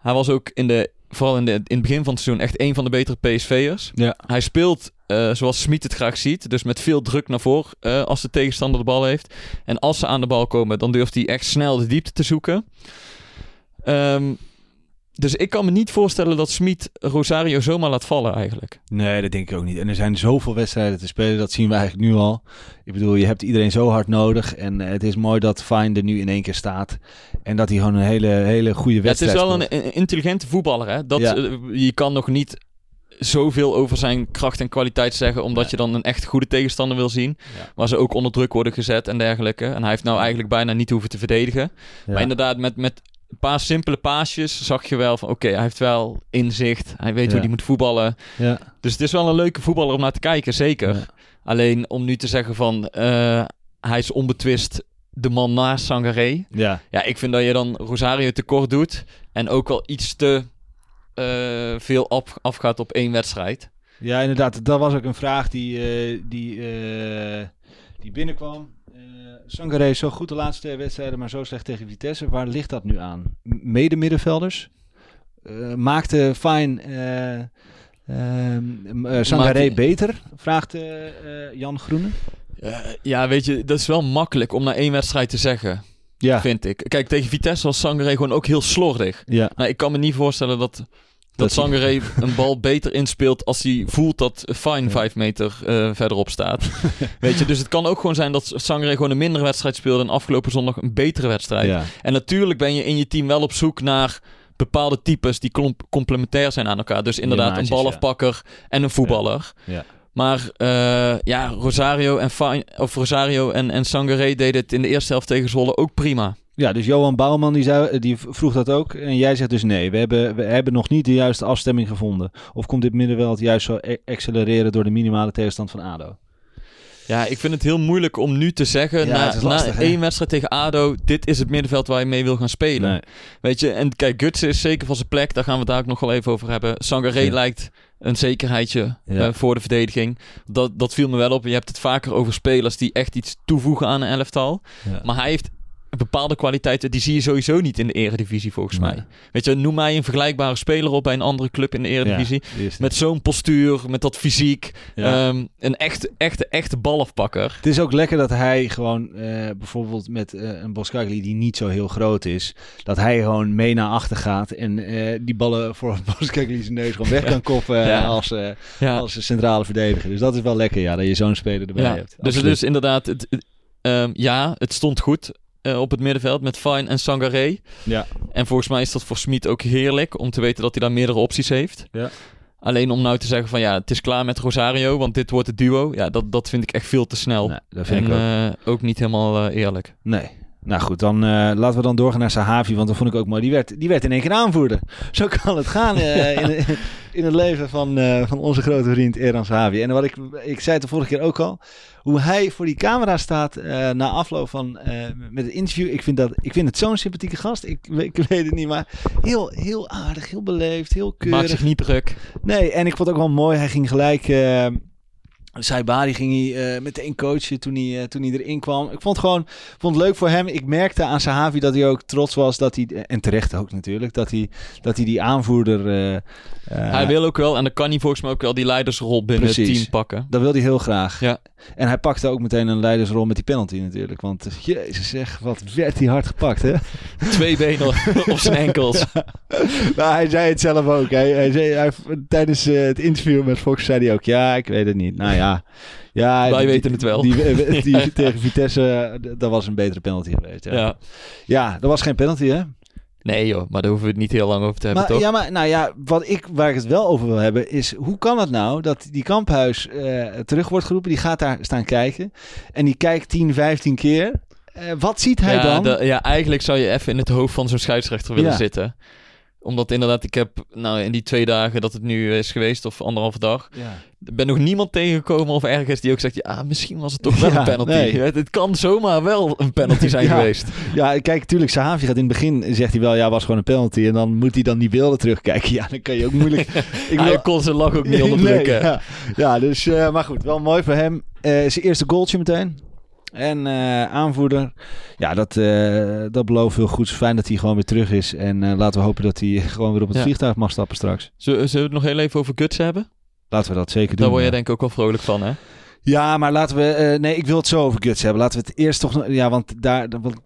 Hij was ook in de, vooral in, de, in het begin van het seizoen echt een van de betere PSV'ers. Ja. Hij speelt eh, zoals Smit het graag ziet. Dus met veel druk naar voren eh, als de tegenstander de bal heeft. En als ze aan de bal komen, dan durft hij echt snel de diepte te zoeken. Ehm, dus ik kan me niet voorstellen dat Smit Rosario zomaar laat vallen eigenlijk. Nee, dat denk ik ook niet. En er zijn zoveel wedstrijden te spelen, dat zien we eigenlijk nu al. Ik bedoel, je hebt iedereen zo hard nodig. En eh, het is mooi dat er nu in één keer staat. En dat hij gewoon een hele, hele goede Ja, het is wedstrijd wel een, speelt. een intelligente voetballer. Hè? Dat, Ja. eh, je kan nog niet zoveel over zijn kracht en kwaliteit zeggen, omdat je dan een echt goede tegenstander wil zien. Ja. Waar ze ook onder druk worden gezet en dergelijke. En hij heeft nou eigenlijk bijna niet hoeven te verdedigen. Ja. Maar inderdaad, met, met een paar simpele paasjes zag je wel van oké, hij heeft wel inzicht. Hij weet Ja. hoe hij moet voetballen. Ja. Dus het is wel een leuke voetballer om naar te kijken, zeker. Ja. Alleen om nu te zeggen van eh, hij is onbetwist de man naast Sangaré. Ja. Ja, ik vind dat je dan Rosario tekort doet. En ook wel iets te eh, veel af, afgaat op één wedstrijd. ja, inderdaad. Dat was ook een vraag die, eh, die, die binnenkwam. Eh Sangaré zo goed de laatste wedstrijden, maar zo slecht tegen Vitesse. Waar ligt dat nu aan? Mede middenvelders? Eh, maakte ehm, eh, Sangaré beter? Vraagt Jan Groene. Ja, weet je, dat is wel makkelijk om na één wedstrijd te zeggen, Ja. vind ik. Kijk, tegen Vitesse was Sangaré gewoon ook heel slordig. Ja. Nou, ik kan me niet voorstellen dat, dat, Sangaré een bal beter inspeelt als hij voelt dat Fine Ja. vijf meter eh, verderop staat. weet je, dus het kan ook gewoon zijn dat Sangaré gewoon een mindere wedstrijd speelde en afgelopen zondag een betere wedstrijd. Ja. En natuurlijk ben je in je team wel op zoek naar bepaalde types die complementair zijn aan elkaar. Dus inderdaad maatjes, een balafpakker en een voetballer. Ja. Maar eh, ja, Rosario en, Fine, of Rosario en, en Sangaré deden het in de eerste helft tegen Zwolle ook prima. Ja, dus Johan Bouwman die, die vroeg dat ook. En jij zegt dus nee, we hebben, we hebben nog niet de juiste afstemming gevonden. Of komt dit middenveld juist zo e- accelereren door de minimale tegenstand van ADO? Ja, ik vind het heel moeilijk om nu te zeggen, Ja, na, lastig, één wedstrijd tegen ADO, dit is het middenveld waar je mee wil gaan spelen. Nee. Weet je, en kijk, Gutsen is zeker van zijn plek, daar gaan we het daar ook nog wel even over hebben. Sangaré Ja. lijkt een zekerheidje Ja. eh, voor de verdediging. Dat, dat viel me wel op. Je hebt het vaker over spelers die echt iets toevoegen aan een elftal. Maar hij heeft bepaalde kwaliteiten, die zie je sowieso niet in de eredivisie volgens Nee. mij. Weet je, noem mij een vergelijkbare speler op bij een andere club in de eredivisie. Ja. Met zo'n postuur, met dat fysiek. Ja. Ehm, een echte, echte, echte balafpakker. Het is ook lekker dat hij gewoon, eh, bijvoorbeeld met eh, een Boskagli die niet zo heel groot is, dat hij gewoon mee naar achter gaat en eh, die ballen voor Boskagli zijn neus gewoon weg kan koppen als, als centrale verdediger. Dus dat is wel lekker, ja, dat je zo'n speler erbij hebt. dus, Absoluut. dus inderdaad, het, het- ehm, ja, het stond goed eh, op het middenveld met Fine en Sangaré. Ja. En volgens mij is dat voor Smit ook heerlijk om te weten dat hij daar meerdere opties heeft. Ja. Alleen om nou te zeggen van ja, het is klaar met Rosario, want dit wordt het duo. Ja, dat, dat vind ik echt veel te snel. Nee, dat vind en ik ook. eh, ook niet helemaal eh, eerlijk. Nee. Nou goed, dan eh, laten we dan doorgaan naar Sahavi, want dat vond ik ook mooi. Die werd, die werd in één keer aanvoerder. Zo kan het gaan eh, in, in het leven van, eh, van onze grote vriend Eran Sahavi. En wat ik, ik zei het de vorige keer ook al, hoe hij voor die camera staat na afloop van met het interview. Ik vind, dat, ik vind het zo'n sympathieke gast. Ik, ik weet het niet, maar heel, heel aardig, heel beleefd, heel keurig. Maakt zich niet druk. Nee, en ik vond het ook wel mooi. Hij ging gelijk. Eh Saibari ging hij eh, meteen coachen toen hij, eh, toen hij erin kwam. Ik vond het gewoon vond het leuk voor hem. Ik merkte aan Sahavi dat hij ook trots was dat hij, en terecht ook natuurlijk, dat hij, dat hij die aanvoerder. eh, eh, hij wil ook wel, en dan kan hij volgens mij ook wel die leidersrol binnen het team pakken. Dat wil hij heel graag. Ja. En hij pakte ook meteen een leidersrol met die penalty natuurlijk. Want eh, jezus zeg, wat werd hij hard gepakt hè. Twee benen op zijn enkels. nou, hij zei het zelf ook. Hij, hij zei, hij, tijdens eh, het interview met Fox zei hij ook, ja, ik weet het niet. Nou ja, ja Wij die- weten het wel. Die, die, die tegen Vitesse, dat was een betere penalty geweest. Ja, Ja. ja. dat was geen penalty hè. Nee joh, maar daar hoeven we het niet heel lang over te hebben, Maar, toch? ja, maar nou ja, wat ik, waar ik het wel over wil hebben is, hoe kan het nou dat die kamphuis eh, terug wordt geroepen? Die gaat daar staan kijken en die kijkt 10, 15 keer. Eh, wat ziet hij ja, dan? de- ja, eigenlijk zou je even in het hoofd van zo'n scheidsrechter willen Ja. zitten. Omdat inderdaad, ik heb nou in die twee dagen dat het nu is geweest, of anderhalve dag, Ja. ben nog niemand tegengekomen of ergens die ook zegt, ja, misschien was het toch wel Ja, een penalty. nee. Het, het kan zomaar wel een penalty zijn Ja. geweest. Ja, kijk, natuurlijk, Sahavi gaat in het begin, zegt hij wel, ja, was gewoon een penalty. En dan moet hij dan die beelden terugkijken. Ja, dan kan je ook moeilijk... ik Hij wil- kon zijn lach ook niet onderdrukken. ja. ja, dus, eh, maar goed, wel mooi voor hem. Eh, zijn eerste goaltje meteen. En eh, aanvoerder, ja, dat, eh, dat belooft heel goed. Fijn dat hij gewoon weer terug is. En eh, laten we hopen dat hij gewoon weer op het Ja. vliegtuig mag stappen straks. Zullen, zullen we het nog heel even over guts hebben? Laten we dat zeker doen. Daar word je ja. denk ik ook wel vrolijk van, hè? Ja, maar laten we. nee, ik wil het zo over Guts hebben. Laten we het eerst toch. nog- Ja, want daar, daar- want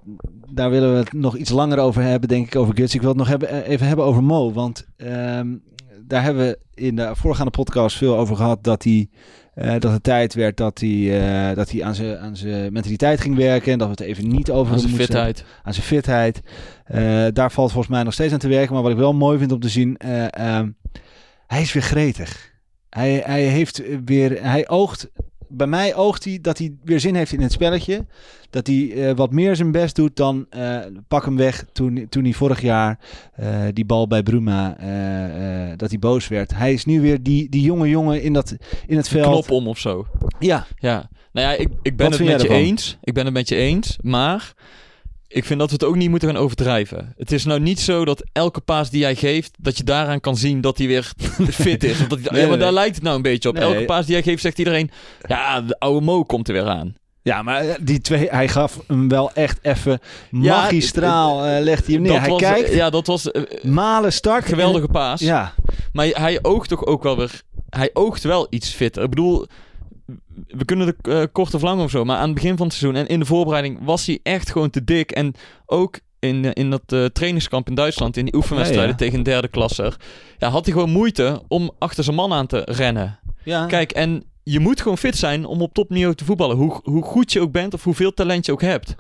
daar willen we het nog iets langer over hebben, denk ik, over Guts. Ik wil het nog hebben, even hebben over Mo. Want ehm, daar hebben we in de voorgaande podcast veel over gehad dat hij. Eh, dat het tijd werd dat hij, eh, dat hij aan zijn aan zijn mentaliteit ging werken. En dat we het even niet over Aan zijn moesten fitheid. aan zijn fitheid. Eh, daar valt volgens mij nog steeds aan te werken. Maar wat ik wel mooi vind om te zien, eh, ehm, hij is weer gretig. Hij, hij heeft weer, hij oogt, bij mij oogt hij dat hij weer zin heeft in het spelletje. Dat hij eh, wat meer zijn best doet dan eh, pak hem weg toen, toen hij vorig jaar eh, die bal bij Bruma, dat hij boos werd. Hij is nu weer die, die jonge jongen in, dat, in het veld. Knop om of zo. Ja, Ja, nou ja, ik, ik ben Wat het met je ervan? eens. Ik ben het met je eens, maar ik vind dat we het ook niet moeten gaan overdrijven. Het is nou niet zo dat elke paas die jij geeft, dat je daaraan kan zien dat hij weer fit is. Dat hij, Nee, ja, maar nee. daar lijkt het nou een beetje op. Nee. Elke paas die jij geeft, zegt iedereen, ja, de oude Mo komt er weer aan. Ja, maar eh, die twee, hij gaf hem wel echt even magistraal, eh legt hij hem neer. Dat hij was, kijkt, Ja, dat was eh, malen start. geweldige paas. Ja, Maar hij oogt toch ook wel weer... Hij oogt wel iets fitter. Ik bedoel, we kunnen er eh, kort of lang of zo... maar aan het begin van het seizoen en in de voorbereiding... was hij echt gewoon te dik. En ook in, eh, in dat eh, trainingskamp in Duitsland... in die oefenwedstrijden Ja, ja. tegen een derde klasser... Ja, had hij gewoon moeite om achter zijn man aan te rennen. ja. Kijk, en je moet gewoon fit zijn om op topniveau te voetballen. Hoe, hoe goed je ook bent of hoeveel talent je ook hebt.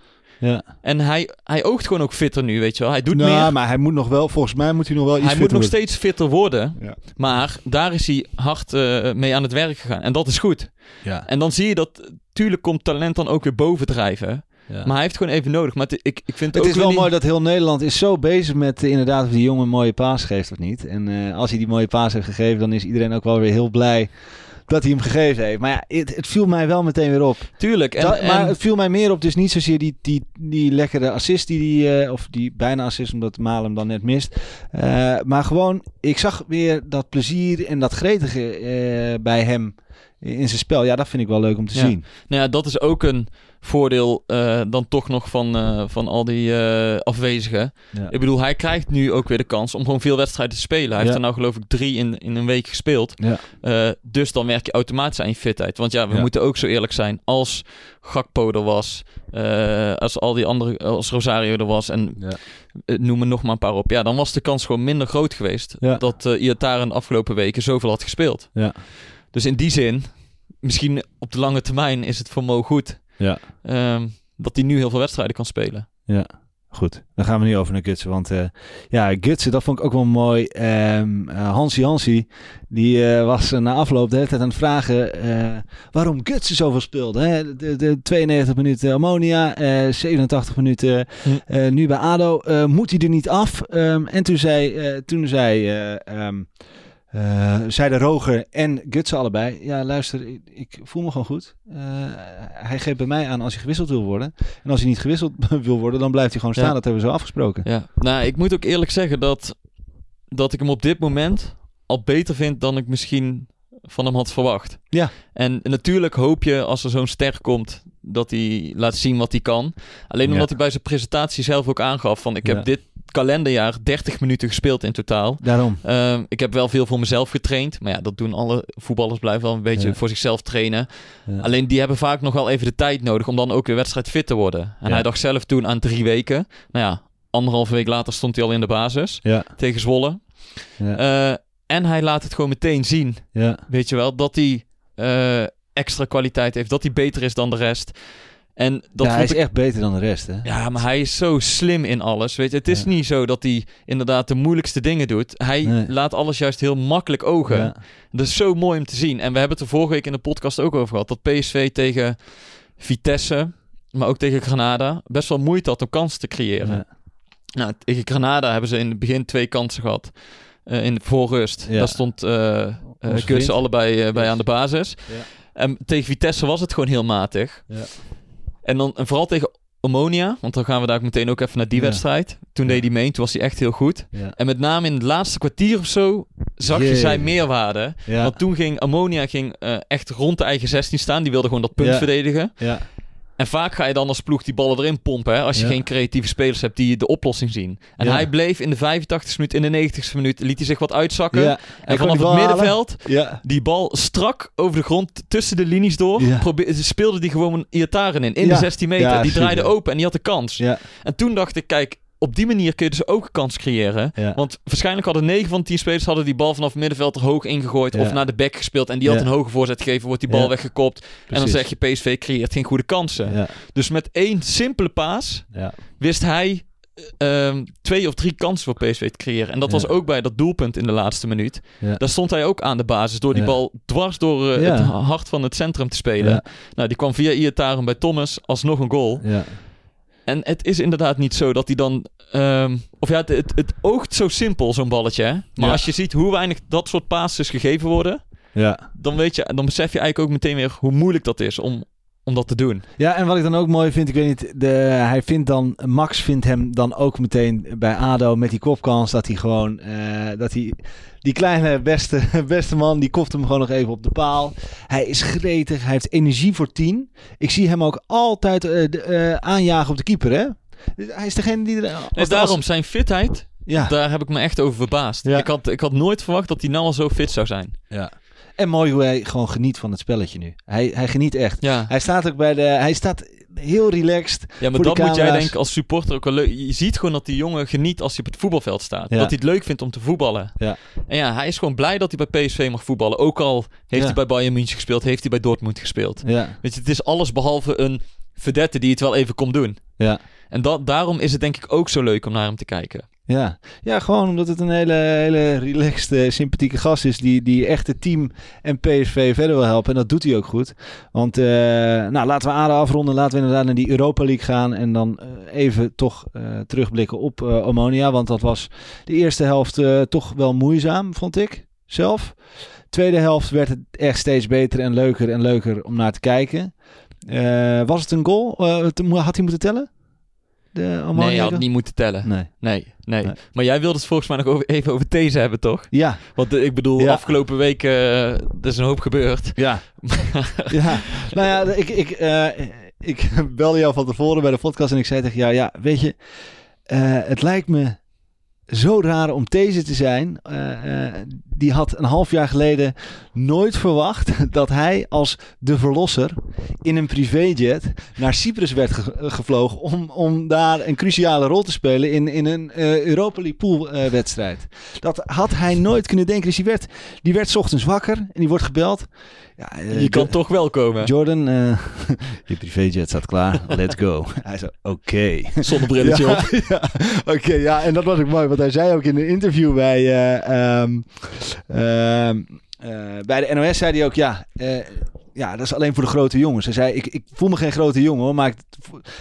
Ja. En hij, hij oogt gewoon ook fitter nu, weet je wel. Hij doet Nou, meer. maar hij moet nog wel, volgens mij moet hij nog wel iets Hij moet nog worden. steeds fitter worden. Ja. Maar daar is hij hard eh, mee aan het werk gegaan. En dat is goed. Ja, En dan zie je dat... Tuurlijk komt talent dan ook weer bovendrijven. ja. Maar hij heeft gewoon even nodig. Maar het- ik, ik vind het, het is wel mooi dat heel Nederland is zo bezig met eh, inderdaad of die jongen een mooie paas geeft of niet. En eh, als hij die mooie paas heeft gegeven, dan is iedereen ook wel weer heel blij dat hij hem gegeven heeft. Maar ja, het, het viel mij wel meteen weer op. Tuurlijk. En, Dat- maar en- het viel mij meer op, dus niet zozeer die, die, die lekkere assist die die, eh, of die bijna assist, omdat Malen hem dan net mist. Eh, maar gewoon, ik zag weer dat plezier en dat gretige eh, bij hem in zijn spel. Ja, dat vind ik wel leuk om te Ja. zien. Nou ja, dat is ook een voordeel eh, dan toch nog van, eh, van al die eh, afwezigen. Ja. Ik bedoel, hij krijgt nu ook weer de kans om gewoon veel wedstrijden te spelen. Hij heeft er nou geloof ik drie in, in een week gespeeld. Ja. Dus dan werk je automatisch aan je fitheid. Want ja, we moeten ook zo eerlijk zijn. Als Gakpo er was, als al die andere, als Rosario er was en Ja. noem er nog maar een paar op. Ja, dan was de kans gewoon minder groot geweest Ja. dat uh, Iataren de afgelopen weken zoveel had gespeeld. Ja. Dus in die zin, misschien op de lange termijn is het voor Mo goed Ja. ehm, dat hij nu heel veel wedstrijden kan spelen. Goed, dan gaan we nu over naar Gutsen. Want eh, ja, Gutsen, dat vond ik ook wel mooi. Ehm eh, Hansi Hansi, die eh, was na afloop de hele tijd aan het vragen waarom Gutsen zoveel speelde. Hè? De, de 92 minuten Ammonia, eh 87 minuten Hm. nu bij ADO. Moet hij er niet af? Ehm, en toen zei, toen zei, eh, eh, zeiden Roger en Gutsen allebei, ja luister, ik, ik voel me gewoon goed. Eh, hij geeft bij mij aan als hij gewisseld wil worden. En als hij niet gewisseld wil worden, dan blijft hij gewoon staan. Ja. Dat hebben we zo afgesproken. Ja, nou, ik moet ook eerlijk zeggen dat, dat ik hem op dit moment al beter vind dan ik misschien van hem had verwacht. Ja. En natuurlijk hoop je als er zo'n ster komt dat hij laat zien wat hij kan. Alleen omdat Ja. hij bij zijn presentatie zelf ook aangaf van ik Ja. heb dit kalenderjaar 30 minuten gespeeld in totaal. Daarom. Ehm, ik heb wel veel voor mezelf getraind. Maar ja, dat doen alle voetballers. Blijven wel een beetje Ja. voor zichzelf trainen. Ja. Alleen die hebben vaak nog wel even de tijd nodig om dan ook weer wedstrijd fit te worden. En Ja. hij dacht zelf toen aan drie weken. Nou ja, anderhalve week later stond hij al in de basis tegen Zwolle. ja, Eh, en hij laat het gewoon meteen zien, ja. weet je wel, dat hij eh, extra kwaliteit heeft. Dat hij beter is dan de rest. En dat ja, hij is ik... echt beter dan de rest, hè? Ja, maar hij is zo slim in alles. Weet je, het is Ja. niet zo dat hij inderdaad de moeilijkste dingen doet. Hij Nee. laat alles juist heel makkelijk ogen. Ja. Dat is zo mooi om te zien. En we hebben het er vorige week in de podcast ook over gehad. Dat PSV tegen Vitesse, maar ook tegen Granada, best wel moeite had om kansen te creëren. Nou, tegen Granada hebben ze in het begin twee kansen gehad. eh, in de voorrust. Ja. Daar stond vriend. allebei bij aan de basis. Ja. En tegen Vitesse was het gewoon heel matig. Ja. En, dan, en vooral tegen Omonia, want dan gaan we daar ook meteen ook even naar die Ja. wedstrijd. Toen Ja. deed hij mee, toen was hij echt heel goed. Ja. En met name in het laatste kwartier of zo zag je zijn meerwaarde. Want toen ging Ammonia ging, eh, echt rond de eigen 16 staan. Die wilde gewoon dat punt Ja. verdedigen. En vaak ga je dan als ploeg die ballen erin pompen. Hè, als je Ja. geen creatieve spelers hebt die de oplossing zien. En Ja. hij bleef in de 85e minuut, in de 90e minuut, liet hij zich wat uitzakken. Ja. En vanaf het middenveld, die bal strak over de grond tussen de linies door. Speelde die gewoon een Iataren in, in de 16 meter. Die draaide open en die had de kans. En toen dacht ik, kijk, op die manier kun je dus ook kans creëren. Ja. Want waarschijnlijk hadden 9 van de 10 spelers hadden die bal vanaf middenveld er hoog ingegooid. Ja. Of naar de back gespeeld. En die had een hoge voorzet gegeven, wordt die bal weggekopt. En dan zeg je, PSV creëert geen goede kansen. Dus met één simpele paas wist hij eh, ehm, twee of drie kansen voor PSV te creëren. En dat Ja. was ook bij dat doelpunt in de laatste minuut. Ja. Daar stond hij ook aan de basis door die Ja. bal dwars door eh, het hart van het centrum te spelen. Nou, die kwam via Iataren bij Thomas alsnog een goal. En het is inderdaad niet zo dat hij dan... ehm, of ja, het, het, het oogt zo simpel, zo'n balletje. Hè? Maar Ja. als je ziet hoe weinig dat soort passes gegeven worden... Ja. Dan, weet je, dan besef je eigenlijk ook meteen weer hoe moeilijk dat is om, om dat te doen. Ja, en wat ik dan ook mooi vind, ik weet niet, de, hij vindt dan, Max vindt hem dan ook meteen bij ADO met die kopkans dat hij gewoon, eh, dat hij, die kleine beste, beste man, die koft hem gewoon nog even op de paal. Hij is gretig, hij heeft energie voor tien. Ik zie hem ook altijd eh, de, eh, aanjagen op de keeper, hè? Hij is degene die er... als- En daarom zijn fitheid, Ja, daar heb ik me echt over verbaasd. Ja. Ik, had, ik had nooit verwacht dat hij nou al zo fit zou zijn. ja. En mooi hoe hij gewoon geniet van het spelletje nu. Hij, hij geniet echt. Ja, Hij staat ook bij de, hij staat heel relaxed. ja maar dat moet jij denken als supporter ook wel leuk. Je ziet gewoon dat die jongen geniet als hij op het voetbalveld staat. Ja. Dat hij het leuk vindt om te voetballen. Ja. En ja, hij is gewoon blij dat hij bij PSV mag voetballen. Ook al heeft Ja. hij bij Bayern München gespeeld, heeft hij bij Dortmund gespeeld. Ja, Weet je, het is alles behalve een vedette die het wel even komt doen. ja. En dat, daarom is het denk ik ook zo leuk om naar hem te kijken. Ja. ja, gewoon omdat het een hele, hele relaxed, sympathieke gast is die, die echt het team en PSV verder wil helpen. En dat doet hij ook goed. Want eh, nou, laten we ADO afronden. Laten we inderdaad naar die Europa League gaan. En dan eh, even toch eh, terugblikken op Omonia. Want dat was de eerste helft toch wel moeizaam, vond ik zelf. Tweede helft werd het echt steeds beter en leuker en leuker om naar te kijken. Was het een goal? Had hij moeten tellen? De nee, je had niet moeten tellen. Nee. Nee, nee. Nee. Maar jij wilde het volgens mij nog over, even over deze hebben, toch? Ja, Want eh, ik bedoel, Ja. afgelopen week eh, er is een hoop gebeurd. Ja. ja. Nou ja, ik, ik, eh, ik belde jou van tevoren bij de podcast en ik zei tegen jou, ja, weet je, het lijkt me zo raar om deze te zijn. Eh, eh, die had een half jaar geleden nooit verwacht dat hij als de verlosser in een privéjet naar Cyprus werd ge- gevlogen om, om daar een cruciale rol te spelen in, in een eh, Europa League pool eh, wedstrijd. Dat had hij nooit kunnen denken. Dus die werd, die werd ochtends wakker en die wordt gebeld. Ja, eh, Je kan Jo- toch wel komen. Jordan, eh, je privéjet staat klaar. Let's go. Hij zei, oké. Zonnebrilletje op. Ja, oké, ja, en dat was ook mooi, want hij zei ook in een interview bij, eh, ehm, ehm, eh, bij de NOS, zei hij ook, ja, eh, ja, dat is alleen voor de grote jongens. Hij zei, ik, ik voel me geen grote jongen, hoor, maar ik,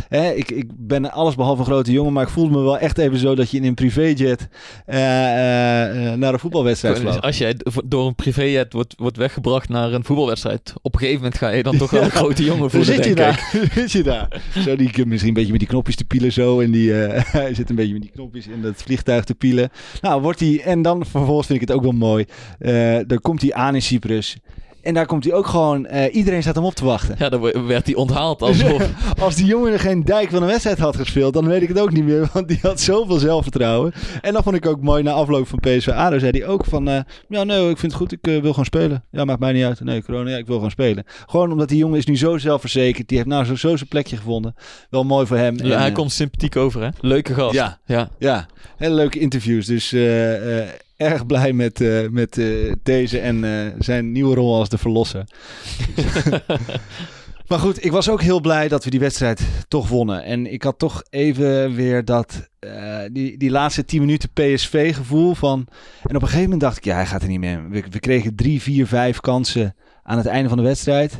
hè, ik, ik ben alles behalve een grote jongen, maar ik voelde me wel echt even zo dat je in een privéjet eh, eh, eh, naar een voetbalwedstrijd Dus vloog. als jij door een privéjet wordt, wordt weggebracht naar een voetbalwedstrijd, op een gegeven moment ga je dan toch wel een grote jongen voelen, zit je daar? zit je daar? Zo, die misschien een beetje met die knopjes te pielen zo. En die, hij zit een beetje met die knopjes in dat vliegtuig te pielen. Nou, wordt hij... En dan vervolgens vind ik het ook wel mooi. dan komt hij aan in Cyprus. En daar komt hij ook gewoon... eh, iedereen staat hem op te wachten. Ja, dan werd hij onthaald alsof... Als die jongen geen dijk van een wedstrijd had gespeeld, dan weet ik het ook niet meer. Want die had zoveel zelfvertrouwen. En dat vond ik ook mooi na afloop van PSV ADO. Zei hij ook van, eh, ja nee, ik vind het goed. Ik eh, wil gewoon spelen. Ja, maakt mij niet uit. Nee, corona, ja, ik wil gewoon spelen. Gewoon omdat die jongen is nu zo zelfverzekerd. Die heeft nou zo, zo zijn plekje gevonden. Wel mooi voor hem. Ja, En, hij komt sympathiek over, hè? Leuke gast. Ja. ja. Ja, hele leuke interviews. Dus eh, eh, erg blij met, eh, met eh, deze en eh, zijn nieuwe rol als de verlosser. maar goed, ik was ook heel blij dat we die wedstrijd toch wonnen. En ik had toch even weer dat, die, die laatste 10 minuten PSV-gevoel van... En op een gegeven moment dacht ik, ja, hij gaat er niet meer. We, we kregen drie, vier, vijf kansen aan het einde van de wedstrijd.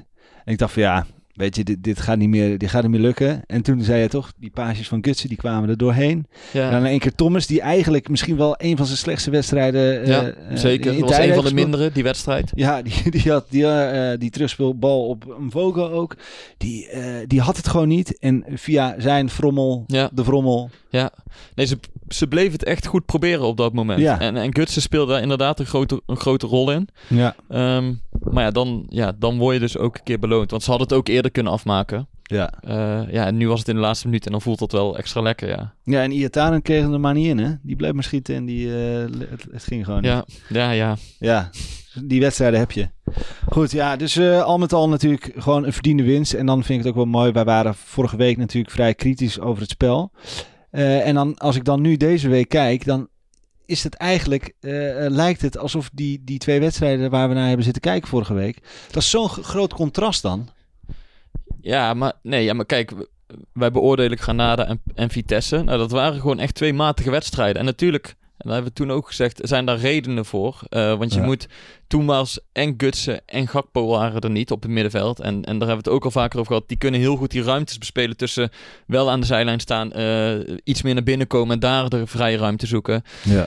En ik dacht van ja, weet je, dit, dit, gaat, niet meer, dit gaat niet meer lukken. En toen zei je toch, die paasjes van Gutsen, die kwamen er doorheen. Ja. En dan in één keer Thomas, die eigenlijk misschien wel een van zijn slechtste wedstrijden eh, Ja, eh, zeker. in Dat was een van de mindere, die wedstrijd. Ja, die, die had die, eh, die terugspeelbal op Mvogo ook. Die, eh, die had het gewoon niet. En via zijn frommel, Ja. de frommel. Ja, nee, ze, ze bleef het echt goed proberen op dat moment. Ja. En, en Gutsen speelde daar inderdaad een grote, een grote rol in. Ja. Ehm, maar ja dan, ja, dan word je dus ook een keer beloond. Want ze hadden het ook eerder kunnen afmaken. Ja. Eh, ja, en nu was het in de laatste minuut en dan voelt dat wel extra lekker, ja. ja, en Iataren kreeg hem er maar niet in, hè? Die bleef maar schieten en die, eh, het, het ging gewoon niet. Ja, ja, ja. Ja, die wedstrijden heb je. Goed, ja, dus eh, al met al natuurlijk gewoon een verdiende winst. En dan vind ik het ook wel mooi. Wij waren vorige week natuurlijk vrij kritisch over het spel. Eh, en dan, als ik dan nu deze week kijk, dan is het eigenlijk, eh, eh, lijkt het alsof die, die twee wedstrijden waar we naar hebben zitten kijken vorige week, dat is zo'n groot contrast dan. Ja, maar, nee, ja, maar kijk, wij beoordelen Granada en, en Vitesse. Nou, dat waren gewoon echt twee matige wedstrijden. En natuurlijk, en dat hebben we toen ook gezegd, zijn daar redenen voor. Eh, want je Ja. moet, toen was en Gutsen en Gakpo waren er niet op het middenveld. En, en daar hebben we het ook al vaker over gehad. Die kunnen heel goed die ruimtes bespelen tussen wel aan de zijlijn staan, eh, iets meer naar binnen komen en daar de vrije ruimte zoeken. Ja.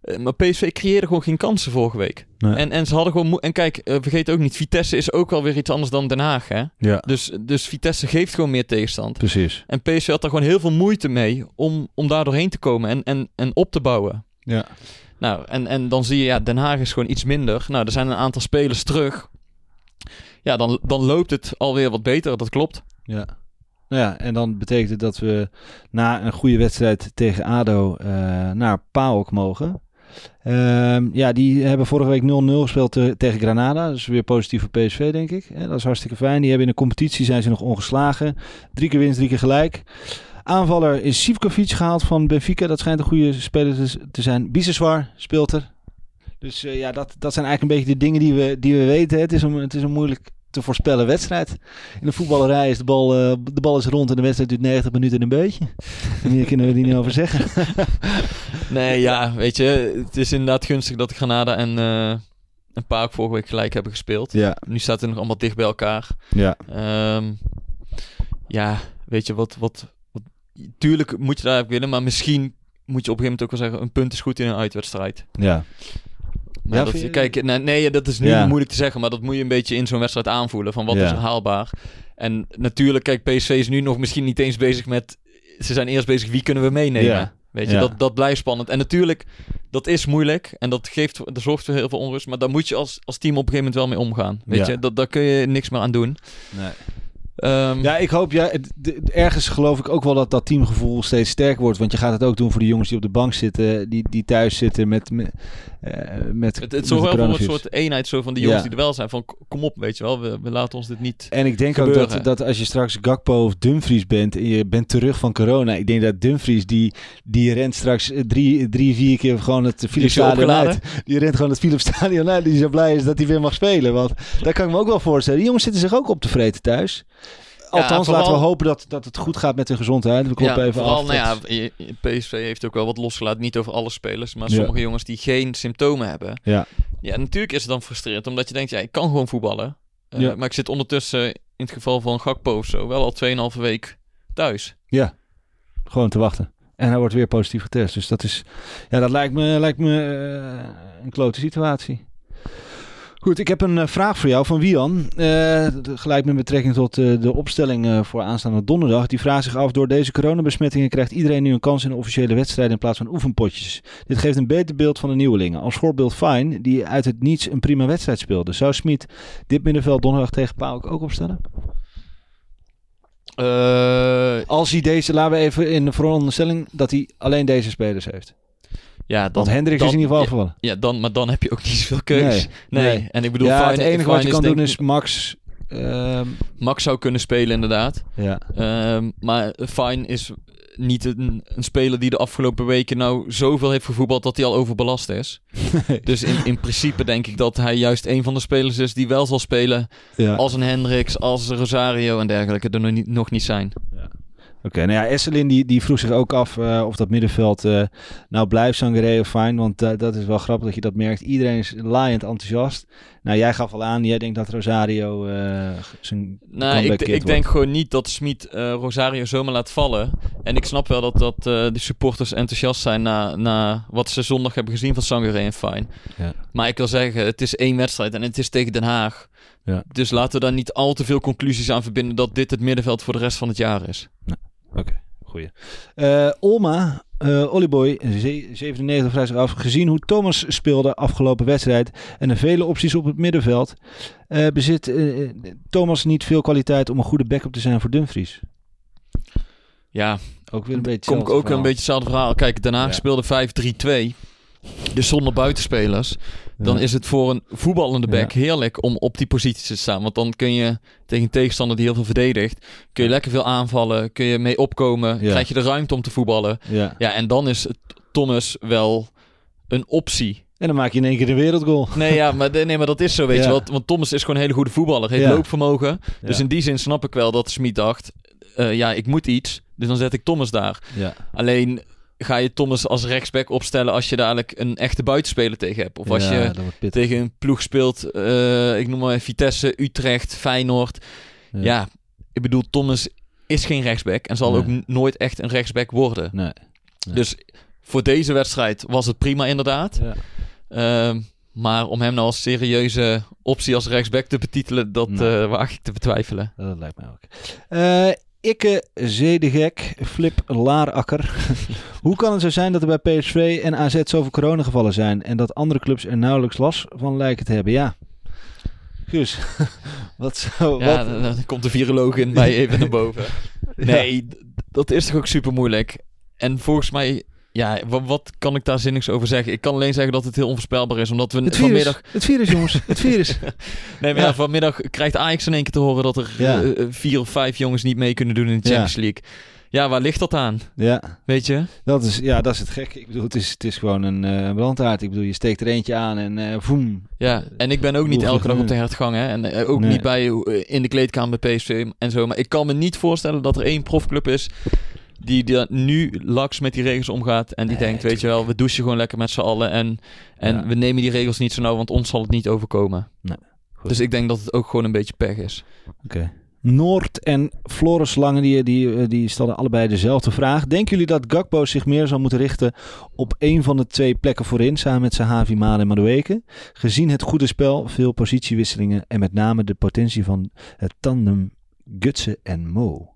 Eh, maar PSV creëerde gewoon geen kansen vorige week. Nee. En, en ze hadden gewoon... En kijk, vergeet ook niet, Vitesse is ook wel weer iets anders dan Den Haag, hè? Ja, Dus, dus Vitesse geeft gewoon meer tegenstand. precies. En PSV had daar gewoon heel veel moeite mee om, om daar doorheen te komen en, en, en op te bouwen. Ja. Nou, en, en dan zie je, ja, Den Haag is gewoon iets minder. Nou, er zijn een aantal spelers terug. Ja, dan, dan loopt het alweer wat beter, dat klopt. Ja. Nou ja, en dan betekent het dat we na een goede wedstrijd tegen ADO eh, naar PAOK mogen. Ehm, ja, die hebben vorige week 0-0 gespeeld te- tegen Granada. Is weer positief voor PSV, denk ik. Dat is hartstikke fijn. Die hebben in de competitie zijn ze nog ongeslagen. Drie keer winst, drie keer gelijk. Aanvaller is Sivkovic gehaald van Benfica. Dat schijnt een goede speler te- zijn. Biseswar speelt er. Dus eh, ja, dat, dat zijn eigenlijk een beetje de dingen die we, die we weten. Het is, een, het is een moeilijk te voorspellen wedstrijd. In de voetballerij is de bal, eh, de bal is rond en de wedstrijd duurt 90 minuten en een beetje. En meer kunnen we er niet over zeggen. Nee, ja, weet je, het is inderdaad gunstig dat Granada en, eh en PAOK vorige week gelijk hebben gespeeld. Ja, Nu staat het nog allemaal dicht bij elkaar. ja, Ehm, ja, weet je, wat, wat... Tuurlijk moet je daar winnen, maar misschien moet je op een gegeven moment ook wel zeggen... een punt is goed in een uitwedstrijd. ja. Maar Ja, dat, je- kijk, nee, nee, dat is nu Ja. moeilijk te zeggen, maar dat moet je een beetje in zo'n wedstrijd aanvoelen. Van wat Ja. is haalbaar? En natuurlijk, kijk, PSV is nu nog misschien niet eens bezig met... Ze zijn eerst bezig, wie kunnen we meenemen? Ja. Weet je, Ja. dat, dat blijft spannend. En natuurlijk, dat is moeilijk en dat, geeft, dat zorgt voor heel veel onrust. Maar daar moet je als, als team op een gegeven moment wel mee omgaan. Weet Ja. je, dat, daar kun je niks meer aan doen. Nee. Ehm, Ja, ik hoop, ja, ergens geloof ik ook wel dat dat teamgevoel steeds sterker wordt. Want je gaat het ook doen voor de jongens die op de bank zitten, die, die thuis zitten met, met het, met het de zorgt wel voor een soort eenheid zo van de jongens Ja. die er wel zijn. Van kom op, weet je wel, we, we laten ons dit niet... En ik denk ook dat, dat als je straks Gakpo of Dumfries bent en je bent terug van corona. Ik denk dat Dumfries, die, die rent straks eh, drie, drie, vier keer gewoon het Philips Stadion uit. Die rent gewoon het Philips Stadion uit. Die zo blij is dat hij weer mag spelen. Want daar kan ik me ook wel voorstellen. Die jongens zitten zich ook op te vreten thuis. Althans, vooral- laten we hopen dat, dat het goed gaat met hun gezondheid. We kloppen even vooral, af. nou ja, PSV heeft ook wel wat losgelaten. Niet over alle spelers, maar sommige jongens die geen symptomen hebben. Ja. Ja, natuurlijk is het dan frustrerend, omdat je denkt, ja, ik kan gewoon voetballen. Eh, Ja. Maar ik zit ondertussen, in het geval van Gakpo of zo, wel al 2,5 week thuis. Ja, gewoon te wachten. En hij wordt weer positief getest. Dus dat is, ja, dat lijkt me, lijkt me eh, een klote situatie. Goed, ik heb een eh, vraag voor jou van Wian. D- gelijk met betrekking tot eh, de opstelling voor aanstaande donderdag. Die vraagt zich af, door deze coronabesmettingen krijgt iedereen nu een kans in een officiële wedstrijd in plaats van oefenpotjes. Dit geeft een beter beeld van de nieuwelingen. Als voorbeeld Fine, die uit het niets een prima wedstrijd speelde. Zou Smit dit middenveld donderdag tegen Pauk ook opstellen? Als hij deze, laten we even in de veronderstelling dat hij alleen deze spelers heeft. Ja, dan, Want Hendricks dan- is in ieder geval ja, gevallen. ja, dan, maar dan heb je ook niet zoveel keus. Nee, nee. en ik bedoel, ja, Fine- het enige wat je kan doen is Max. ehm, Max zou kunnen spelen inderdaad. ja. Ehm, maar Fine is niet een, een speler die de afgelopen weken nou zoveel heeft gevoetbald dat hij al overbelast is. Dus in, in principe denk ik dat hij juist een van de spelers is die wel zal spelen ja. als een Hendricks, als een Rosario en dergelijke er nog niet, nog niet zijn. Oké, nou ja, Esselin die, die vroeg zich ook af eh, of dat middenveld eh, nou blijft Sangaré of fijn. Want eh, dat is wel grappig dat je dat merkt. Iedereen is laaiend enthousiast. Nou, jij gaf al aan, jij denkt dat Rosario zijn Nou, ik, ik denk gewoon niet dat Smit Rosario zomaar laat vallen. En ik snap wel dat, dat de supporters enthousiast zijn na, na wat ze zondag hebben gezien van Sangaré en Fine. Ja. Maar ik wil zeggen, het is één wedstrijd en het is tegen Den Haag. Ja. Dus laten we daar niet al te veel conclusies aan verbinden dat dit het middenveld voor de rest van het jaar is. Oké, goeie. Eh, Olma, eh Oliboy, ze- 97 vraagt zich af. Gezien hoe Thomas speelde afgelopen wedstrijd en de vele opties op het middenveld, eh, bezit Thomas niet veel kwaliteit om een goede backup te zijn voor Dumfries? Ja, Ook weer een beetje kom ik ook een beetje hetzelfde verhaal. Kijk, Ja. speelde 5-3-2. Dus zonder buitenspelers. Dan Ja. is het voor een voetballende back Ja. heerlijk om op die positie te staan. Want dan kun je tegen een tegenstander die heel veel verdedigt, kun je lekker veel aanvallen, kun je mee opkomen, Ja. krijg je de ruimte om te voetballen. Ja. En dan is Thomas wel een optie. En dan maak je in één keer een wereldgoal. Nee, ja, maar, nee, maar dat is zo, weet je wel. Want Thomas is gewoon een hele goede voetballer, heeft loopvermogen. Dus in die zin snap ik wel dat Smit dacht, eh, ja, ik moet iets, dus dan zet ik Thomas daar. Ja. Alleen ga je Thomas als rechtsback opstellen als je dadelijk een echte buitenspeler tegen hebt. Of als Ja, je tegen een ploeg speelt, eh, ik noem maar Vitesse, Utrecht, Feyenoord. Ja. Ja. ik bedoel, Thomas is geen rechtsback en zal Nee. ook nooit echt een rechtsback worden. Nee. Nee. Dus voor deze wedstrijd was het prima inderdaad. Ja. Ehm, maar om hem nou als serieuze optie als rechtsback te betitelen, dat Nee. eh, waag ik te betwijfelen. Dat lijkt mij ook. Eh Ikke Zedegek, Flip Laarakker. Hoe kan het zo zijn dat er bij PSV en AZ zoveel coronagevallen zijn en dat andere clubs er nauwelijks last van lijken te hebben? Ja. Guus, wat zo... Ja, wat, dan, dan komt de viroloog in mij even naar boven. Nee, dat is toch ook super moeilijk. En volgens mij, ja, wat, wat kan ik daar zinnigs over zeggen? Ik kan alleen zeggen dat het heel onvoorspelbaar is, omdat we het virus, vanmiddag... het virus jongens, het virus. Nee, maar Ja. ja. vanmiddag krijgt Ajax in één keer te horen dat er Ja. eh, eh, vier of vijf jongens niet mee kunnen doen in de. Champions League. Ja, waar ligt dat aan? Ja, Weet je? dat is, ja, dat is het gek. Ik bedoel, het is, het is gewoon een eh brandhaard. Ik bedoel, je steekt er eentje aan en eh voem. Ja, en ik ben ook niet elke dag op de hertgang, hè. En ook Nee. niet bij, in de kleedkamer bij PSV en zo. Maar ik kan me niet voorstellen dat er één profclub is die daar nu laks met die regels omgaat. En die Nee, denkt, weet je wel, we douchen gewoon lekker met z'n allen. En, en Ja. we nemen die regels niet zo nauw, want ons zal het niet overkomen. Nee, goed. Dus ik denk dat het ook gewoon een beetje pech is. Oké. Noord en Floris Lange die, die, eh, die stelden allebei dezelfde vraag. Denken jullie dat Gakpo zich meer zou moeten richten op een van de twee plekken voorin samen met Sahavi, Malen en Madueke? Gezien het goede spel, veel positiewisselingen en met name de potentie van het tandem Gutsen en Mo.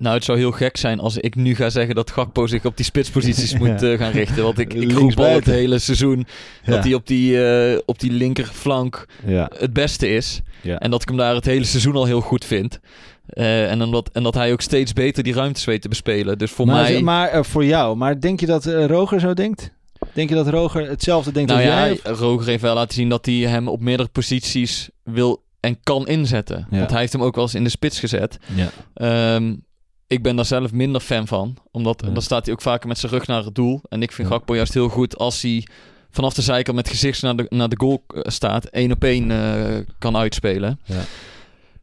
Nou, het zou heel gek zijn als ik nu ga zeggen dat Gakpo zich op die spitsposities Ja. moet eh, gaan richten. Want ik, ik roep al het hele seizoen Ja. dat hij op die, eh, op die linkerflank Ja. het beste is. En dat ik hem daar het hele seizoen al heel goed vind. Eh, en, omdat, en dat hij ook steeds beter die ruimtes weet te bespelen. Dus voor maar, mij... maar voor jou, maar denk je dat Roger zo denkt? Denk je dat Roger hetzelfde denkt nou als jij? of- Roger heeft wel laten zien dat hij hem op meerdere posities wil en kan inzetten. Want hij heeft hem ook wel eens in de spits gezet. Ja. Ehm, ik ben daar zelf minder fan van. Omdat Ja. dan staat hij ook vaker met zijn rug naar het doel. En ik vind Ja. Gakpo juist heel goed als hij vanaf de zijkant met gezicht naar de, naar de goal eh, staat. één op één eh, kan uitspelen. Ja.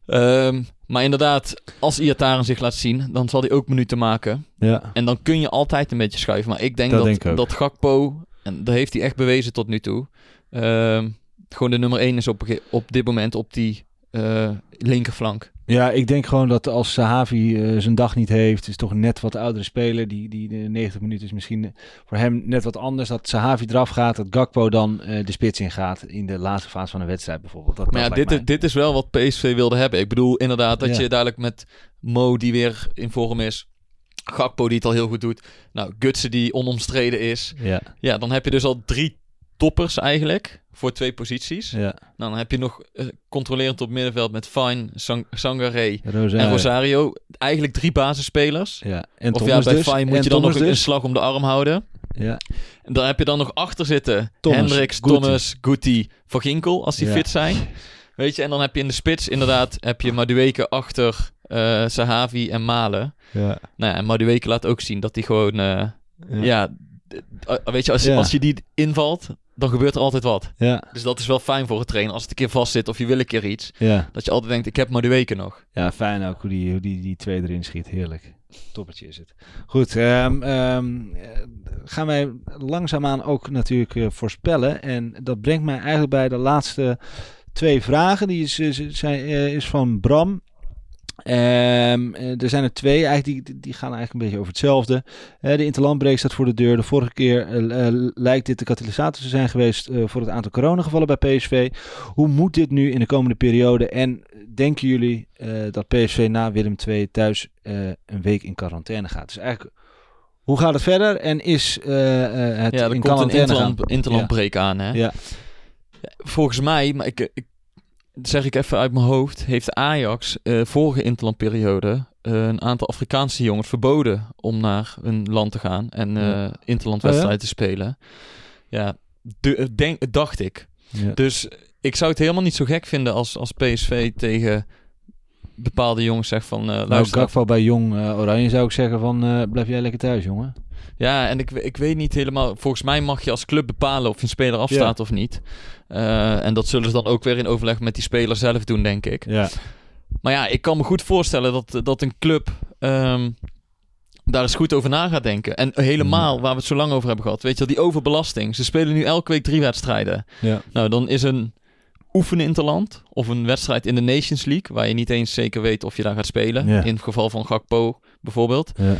Ehm, maar inderdaad, als Iataren zich laat zien, dan zal hij ook minuten maken. Ja. En dan kun je altijd een beetje schuiven. Maar ik denk Dat dat, denk Gakpo, en dat heeft hij echt bewezen tot nu toe, ehm, gewoon de nummer 1 is op, op dit moment op die eh, linkerflank. Ja, ik denk gewoon dat als Sahavi eh, zijn dag niet heeft, is toch net wat oudere speler. Die, die de 90 minuten is misschien voor hem net wat anders. Dat Sahavi eraf gaat, dat Gakpo dan eh, de spits ingaat in de laatste fase van een wedstrijd bijvoorbeeld. Dat, Maar ja, dit, mij. dit is wel wat PSV wilde hebben. Ik bedoel inderdaad dat Ja. je dadelijk met Mo die weer in vorm is, Gakpo die het al heel goed doet, nou Gutsen die onomstreden is. Ja, Ja, dan heb je dus al drie toppers eigenlijk voor twee posities. ja. Dan heb je nog eh, controlerend op middenveld met Fine, Sang Sangaré Rosario. en Rosario. Eigenlijk drie basisspelers. Ja, en of Thomas ja, bij dus. Fine moet En je dan nog een dus. slag om de arm houden. Ja, En dan heb je dan nog achter zitten Thomas, Hendricks, Guti. Thomas, Guti, Van Ginkel, als die Ja. fit zijn. Weet je, en dan heb je in de spits inderdaad heb je Madueke achter eh, Sahavi en Malen. ja. Nou ja, en Madueke laat ook zien dat hij gewoon, eh, ja, weet je, als, Ja. als je die invalt, dan gebeurt er altijd wat. Ja, Dus dat is wel fijn voor het trainen. Als het een keer vast zit of je wil een keer iets, ja. dat je altijd denkt, ik heb Madueke nog. Ja, fijn ook hoe die, hoe die, die twee erin schiet. Heerlijk. Toppertje is het. Goed, eh, gaan wij langzaamaan ook natuurlijk eh, voorspellen. En dat brengt mij eigenlijk bij de laatste twee vragen. Die is, is, zijn, is van Bram. Ehm, eh, er zijn er twee, eigenlijk die, die gaan eigenlijk een beetje over hetzelfde. Eh, de interlandbreek staat voor de deur. De vorige keer eh, lijkt dit de katalysator te zijn geweest voor het aantal coronagevallen bij PSV. Hoe moet dit nu in de komende periode? En denken jullie dat PSV na Willem II thuis een week in quarantaine gaat? Dus eigenlijk, hoe gaat het verder? En is het ja, er in komt een quarantaine gaan? interland, interlandbreek aan, hè? Ja. Volgens mij, maar ik, ik zeg ik even uit mijn hoofd, heeft Ajax eh, vorige interlandperiode eh, een aantal Afrikaanse jongens verboden om naar een land te gaan en eh Ja. interlandwedstrijden te spelen. Ja, de, denk, dacht ik. Ja. Dus ik zou het helemaal niet zo gek vinden als, als PSV tegen bepaalde jongens zegt van... eh Nou, luister, Gakpo bij Jong eh, Oranje zou ik zeggen van eh, blijf jij lekker thuis, jongen. Ja, en ik, ik weet niet helemaal. Volgens mij mag je als club bepalen of je een speler afstaat of niet. Eh, en dat zullen ze dan ook weer in overleg met die speler zelf doen, denk ik. Ja. Maar ja, ik kan me goed voorstellen dat, dat een club ehm, daar eens goed over na gaat denken. En helemaal waar we het zo lang over hebben gehad. Weet je die overbelasting. Ze spelen nu elke week drie wedstrijden. Ja. Nou, dan is een oefenen interland of een wedstrijd in de Nations League... waar je niet eens zeker weet of je daar gaat spelen. Ja. In het geval van Gakpo bijvoorbeeld. Ja.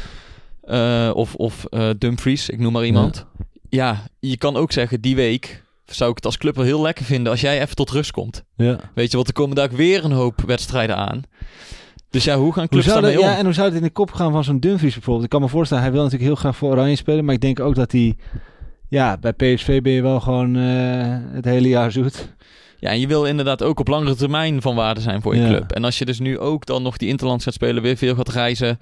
Eh, of of eh, Dumfries, ik noem maar iemand. Ja. je kan ook zeggen, die week zou ik het als club wel heel lekker vinden als jij even tot rust komt. Ja. Weet je, want er komen daar weer een hoop wedstrijden aan. Dus ja, hoe gaan Hoe clubs dat, daarmee om? ja, en hoe zou het in de kop gaan van zo'n Dumfries bijvoorbeeld? Ik kan me voorstellen, hij wil natuurlijk heel graag voor Oranje spelen. Maar ik denk ook dat hij... Ja, bij PSV ben je wel gewoon eh, het hele jaar zoet. Ja, en je wil inderdaad ook op langere termijn van waarde zijn voor je Ja. club. En als je dus nu ook dan nog die interlands gaat spelen, weer veel gaat reizen,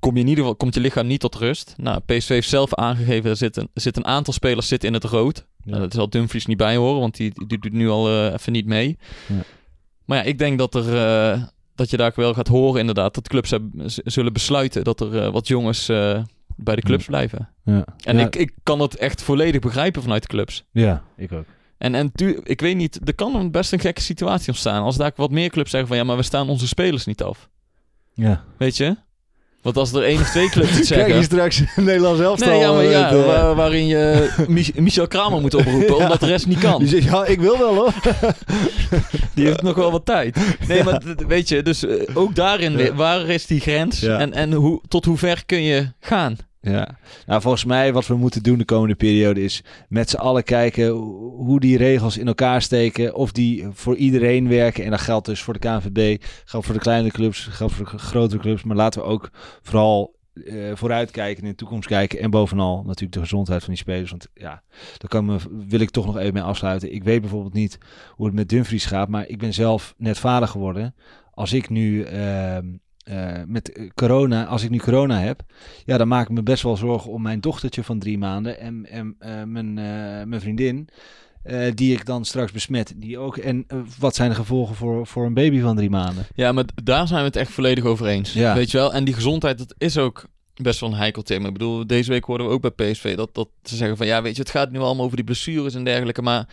kom je in ieder geval, komt je lichaam niet tot rust. Nou, PSV heeft zelf aangegeven, er zit een, er zit een aantal spelers zitten in het rood. Nou, dat zal Dumfries niet bij horen, want die, die doet nu al eh, even niet mee. Ja. Maar ja, ik denk dat, er, eh, dat je daar wel gaat horen inderdaad, dat clubs hebben, zullen besluiten dat er eh, wat jongens bij de clubs Ja. blijven. Ja. En ik, ik kan dat echt volledig begrijpen vanuit de clubs. ja, ik ook. En, en tu- ik weet niet, er kan best een gekke situatie ontstaan. Als daar wat meer clubs zeggen van ja, maar we staan onze spelers niet af. Ja. Weet je? Want als er één of twee clubs het Krijg je zeggen. straks Nederlands elftal. Nee, ja, maar ja, waar- waarin je Mich- Michel Kramer moet oproepen, Ja. omdat de rest niet kan. Die zegt, ja, ik wil wel hoor. Die heeft nog wel wat tijd. Nee, maar weet je, dus eh, ook daarin, waar is die grens? En, en hoe, tot hoe ver kun je gaan? Ja, nou volgens mij wat we moeten doen de komende periode is met z'n allen kijken ho- hoe die regels in elkaar steken. Of die voor iedereen werken. En dat geldt dus voor de KNVB, geldt voor de kleine clubs, geldt voor de grotere clubs. Maar laten we ook vooral eh vooruitkijken, in de toekomst kijken. En bovenal natuurlijk de gezondheid van die spelers. Want ja, daar kan me, wil ik toch nog even mee afsluiten. Ik weet bijvoorbeeld niet hoe het met Dumfries gaat. Maar ik ben zelf net vader geworden. Als ik nu... ehm, eh, met eh, corona, als ik nu corona heb, ja, dan maak ik me best wel zorgen om mijn dochtertje van drie maanden en, en eh, mijn, mijn vriendin, die ik dan straks besmet. Die ook, en wat zijn de gevolgen voor, voor een baby van drie maanden? Ja, maar daar zijn we het echt volledig over eens. Ja. Weet je wel? En die gezondheid, dat is ook best wel een heikel thema. Ik bedoel, deze week hoorden we ook bij PSV dat, dat ze zeggen van... Ja, weet je, het gaat nu allemaal over die blessures en dergelijke. Maar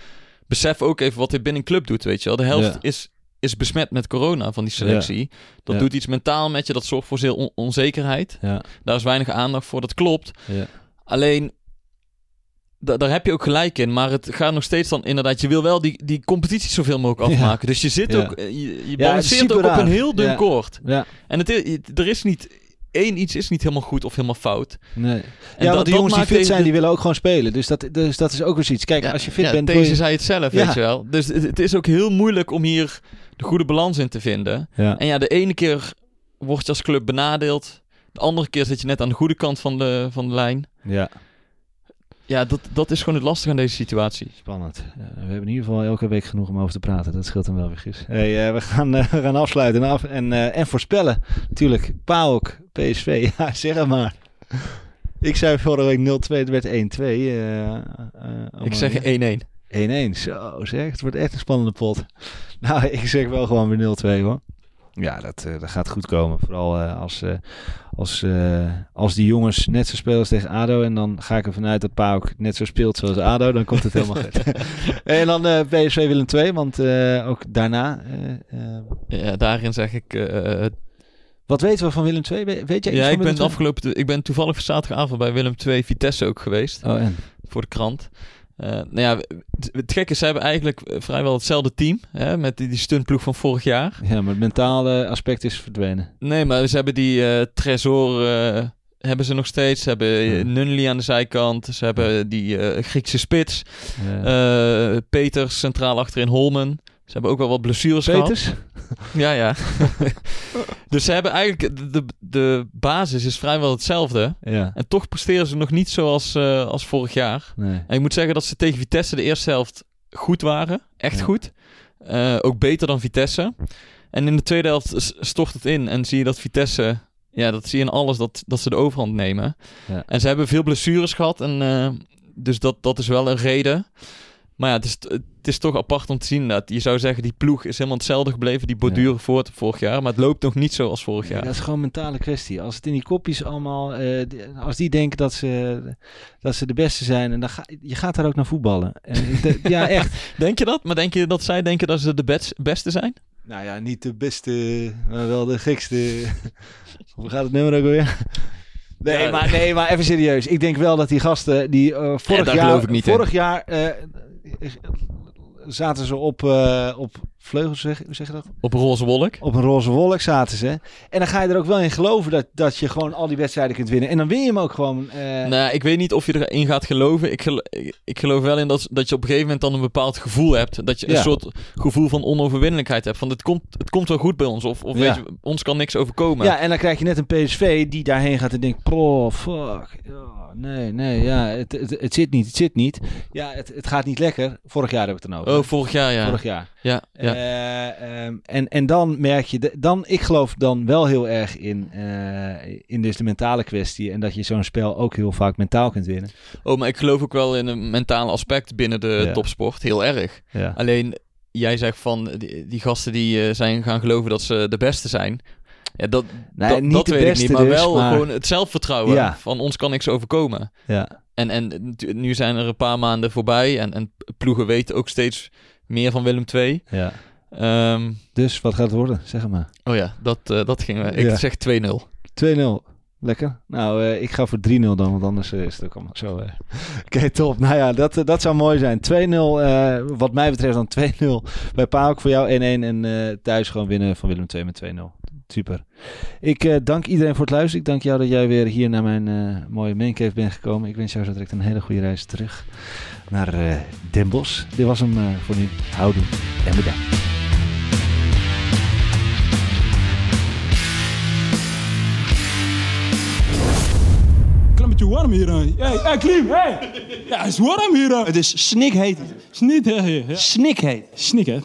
besef ook even wat dit binnen een club doet, weet je wel. De helft Ja. is, is besmet met corona van die selectie. Dat Ja. doet iets mentaal met je. Dat zorgt voor veel on- onzekerheid. Ja, Daar is weinig aandacht voor, dat klopt. ja. Alleen, da- daar heb je ook gelijk in. Maar het gaat nog steeds dan inderdaad... Je wil wel die, die competitie zoveel mogelijk Ja. afmaken. Dus je zit Ja. ook... eh, Je, je balanceert ook op een heel dun koord. ja. En het er is niet... één iets is niet helemaal goed of helemaal fout. Nee. En ja, dat- want jongens die fit zijn, die willen ook gewoon spelen. Dus dat, dus dat is ook weer iets. Kijk, als je fit bent... Deze je- zei het zelf, weet je wel. Dus het, het is ook heel moeilijk om hier de goede balans in te vinden. Ja. En ja, de ene keer word je als club benadeeld. De andere keer zit je net aan de goede kant van de, van de lijn. ja, Ja, dat, dat is gewoon het lastige aan deze situatie. spannend. We hebben in ieder geval elke week genoeg om over te praten. Dat scheelt hem wel weer, Gis. Hey, eh, we, gaan, eh, we gaan afsluiten en, af, en, eh, en voorspellen. Natuurlijk, PAOK, PSV. Ja, zeg het maar. Ik zei vorige week 0-2, het werd 1-2. eh, eh, Ik zeg weer. 1-1. 1-1, zo zeg. Het wordt echt een spannende pot. Nou, ik zeg wel gewoon weer 0-2 hoor. Ja, dat, eh, dat gaat goed komen. Vooral eh, als, eh, als, als die jongens net zo spelen als tegen ADO. En dan ga ik ervan uit dat Pa ook net zo speelt zoals ADO. Dan komt het helemaal goed. en dan PSV Willem 2, want ook daarna... Ja, daarin zeg ik... wat weten we van Willem 2? Weet jij iets ja, ik ben, afgelopen, ik ben toevallig zaterdagavond bij Willem 2 Vitesse ook geweest. Oh, en? voor de krant. Eh, nou ja, het, het gekke is, ze hebben eigenlijk eh, vrijwel hetzelfde team. Hè, met die, die stuntploeg van vorig jaar. Ja, maar het mentale aspect is verdwenen. Nee, maar ze hebben die eh Tresor... hebben ze nog steeds. Ze hebben Ja. Nunley aan de zijkant. Ze hebben die Griekse spits. Ja. Peters centraal achterin Holmen. Ze hebben ook wel wat blessures gehad. Ja, ja. dus ze hebben eigenlijk... De, de, basis is vrijwel hetzelfde. Ja, En toch presteren ze nog niet zoals eh, als vorig jaar. nee. En ik moet zeggen dat ze tegen Vitesse de eerste helft goed waren. Echt Ja. goed. Eh, ook beter dan Vitesse. En in de tweede helft stort het in. En zie je dat Vitesse... Ja, dat zie je in alles dat, dat ze de overhand nemen. Ja. En ze hebben veel blessures gehad. En, eh, dus dat, dat is wel een reden. Maar ja, het is, het is toch apart om te zien dat je zou zeggen... die ploeg is helemaal hetzelfde gebleven. Die borduren voort vorig jaar. Maar het loopt nog niet zo als vorig Ja, jaar. dat is gewoon een mentale kwestie. Als het in die kopjes allemaal, eh, als die denken dat ze, dat ze de beste zijn, en dan ga, je gaat daar ook naar voetballen. En, de- ja, echt. Denk je dat? Maar denk je dat zij denken dat ze de best- beste zijn? Nou ja, niet de beste, maar wel de gekste. Hoe gaat het nummer ook weer? Nee, Ja. maar, nee, maar even serieus. Ik denk wel dat die gasten die eh, vorig jaar, geloof ik niet in. vorig jaar eh, zaten ze op, eh, op vleugels, zeg, hoe zeg je dat? Op een roze wolk? Op een roze wolk zaten ze. En dan ga je er ook wel in geloven dat, dat je gewoon al die wedstrijden kunt winnen. En dan win je hem ook gewoon. eh, Nou, ik weet niet of je erin gaat geloven. Ik, gel- ik- geloof wel in dat, dat je op een gegeven moment dan een bepaald gevoel hebt. Dat je Ja. een soort gevoel van onoverwinnelijkheid hebt. Van het komt, het komt wel goed bij ons. Of, of Ja. weet je, ons kan niks overkomen. Ja, en dan krijg je net een PSV die daarheen gaat en denkt: Oh, fuck. Nee, nee, ja, het, het, het zit niet, het zit niet. Ja, het, het gaat niet lekker. Vorig jaar heb ik het dan over. Oh, vorig jaar ja. Vorig jaar. Ja, ja. Eh, ehm, en, en dan merk je, de- dan, ik geloof dan wel heel erg in, eh, in dus de mentale kwestie. En dat je zo'n spel ook heel vaak mentaal kunt winnen. Oh, maar ik geloof ook wel in een mentale aspect binnen de Ja. topsport. Heel erg. Ja. Alleen, jij zegt van die, die gasten die eh, zijn gaan geloven dat ze de beste zijn. Ja, dat, Nee, dat, niet dat de weet beste ik niet. Maar dus, wel maar- gewoon het zelfvertrouwen. Ja. Van ons kan niks overkomen. ja. En, en nu zijn er een paar maanden voorbij. En, en ploegen weten ook steeds meer van Willem II. ja. Ehm, Dus wat gaat het worden? Zeg maar. oh ja, dat, eh, dat ging. Ik Ja. zeg 2-0. 2-0. Lekker. Nou, eh, ik ga voor 3-0 dan, want anders eh, is het ook allemaal zo. eh. Oké, top. Nou ja, dat, dat zou mooi zijn. 2-0, eh, wat mij betreft dan 2-0 bij Paok voor jou 1-1 en thuis gewoon winnen van Willem II met 2-0. Super. Ik eh, dank iedereen voor het luisteren. Ik dank jou dat jij weer hier naar mijn eh, mooie maincave bent gekomen. Ik wens jou zo direct een hele goede reis terug naar eh Den Bosch. Dit was hem eh, voor nu. Houdoe en bedankt. Beetje warm hier. Hey, hey, Klim, hey! Ja, het is warm hier. Het is snikheet. Snikheet. Snik, hè?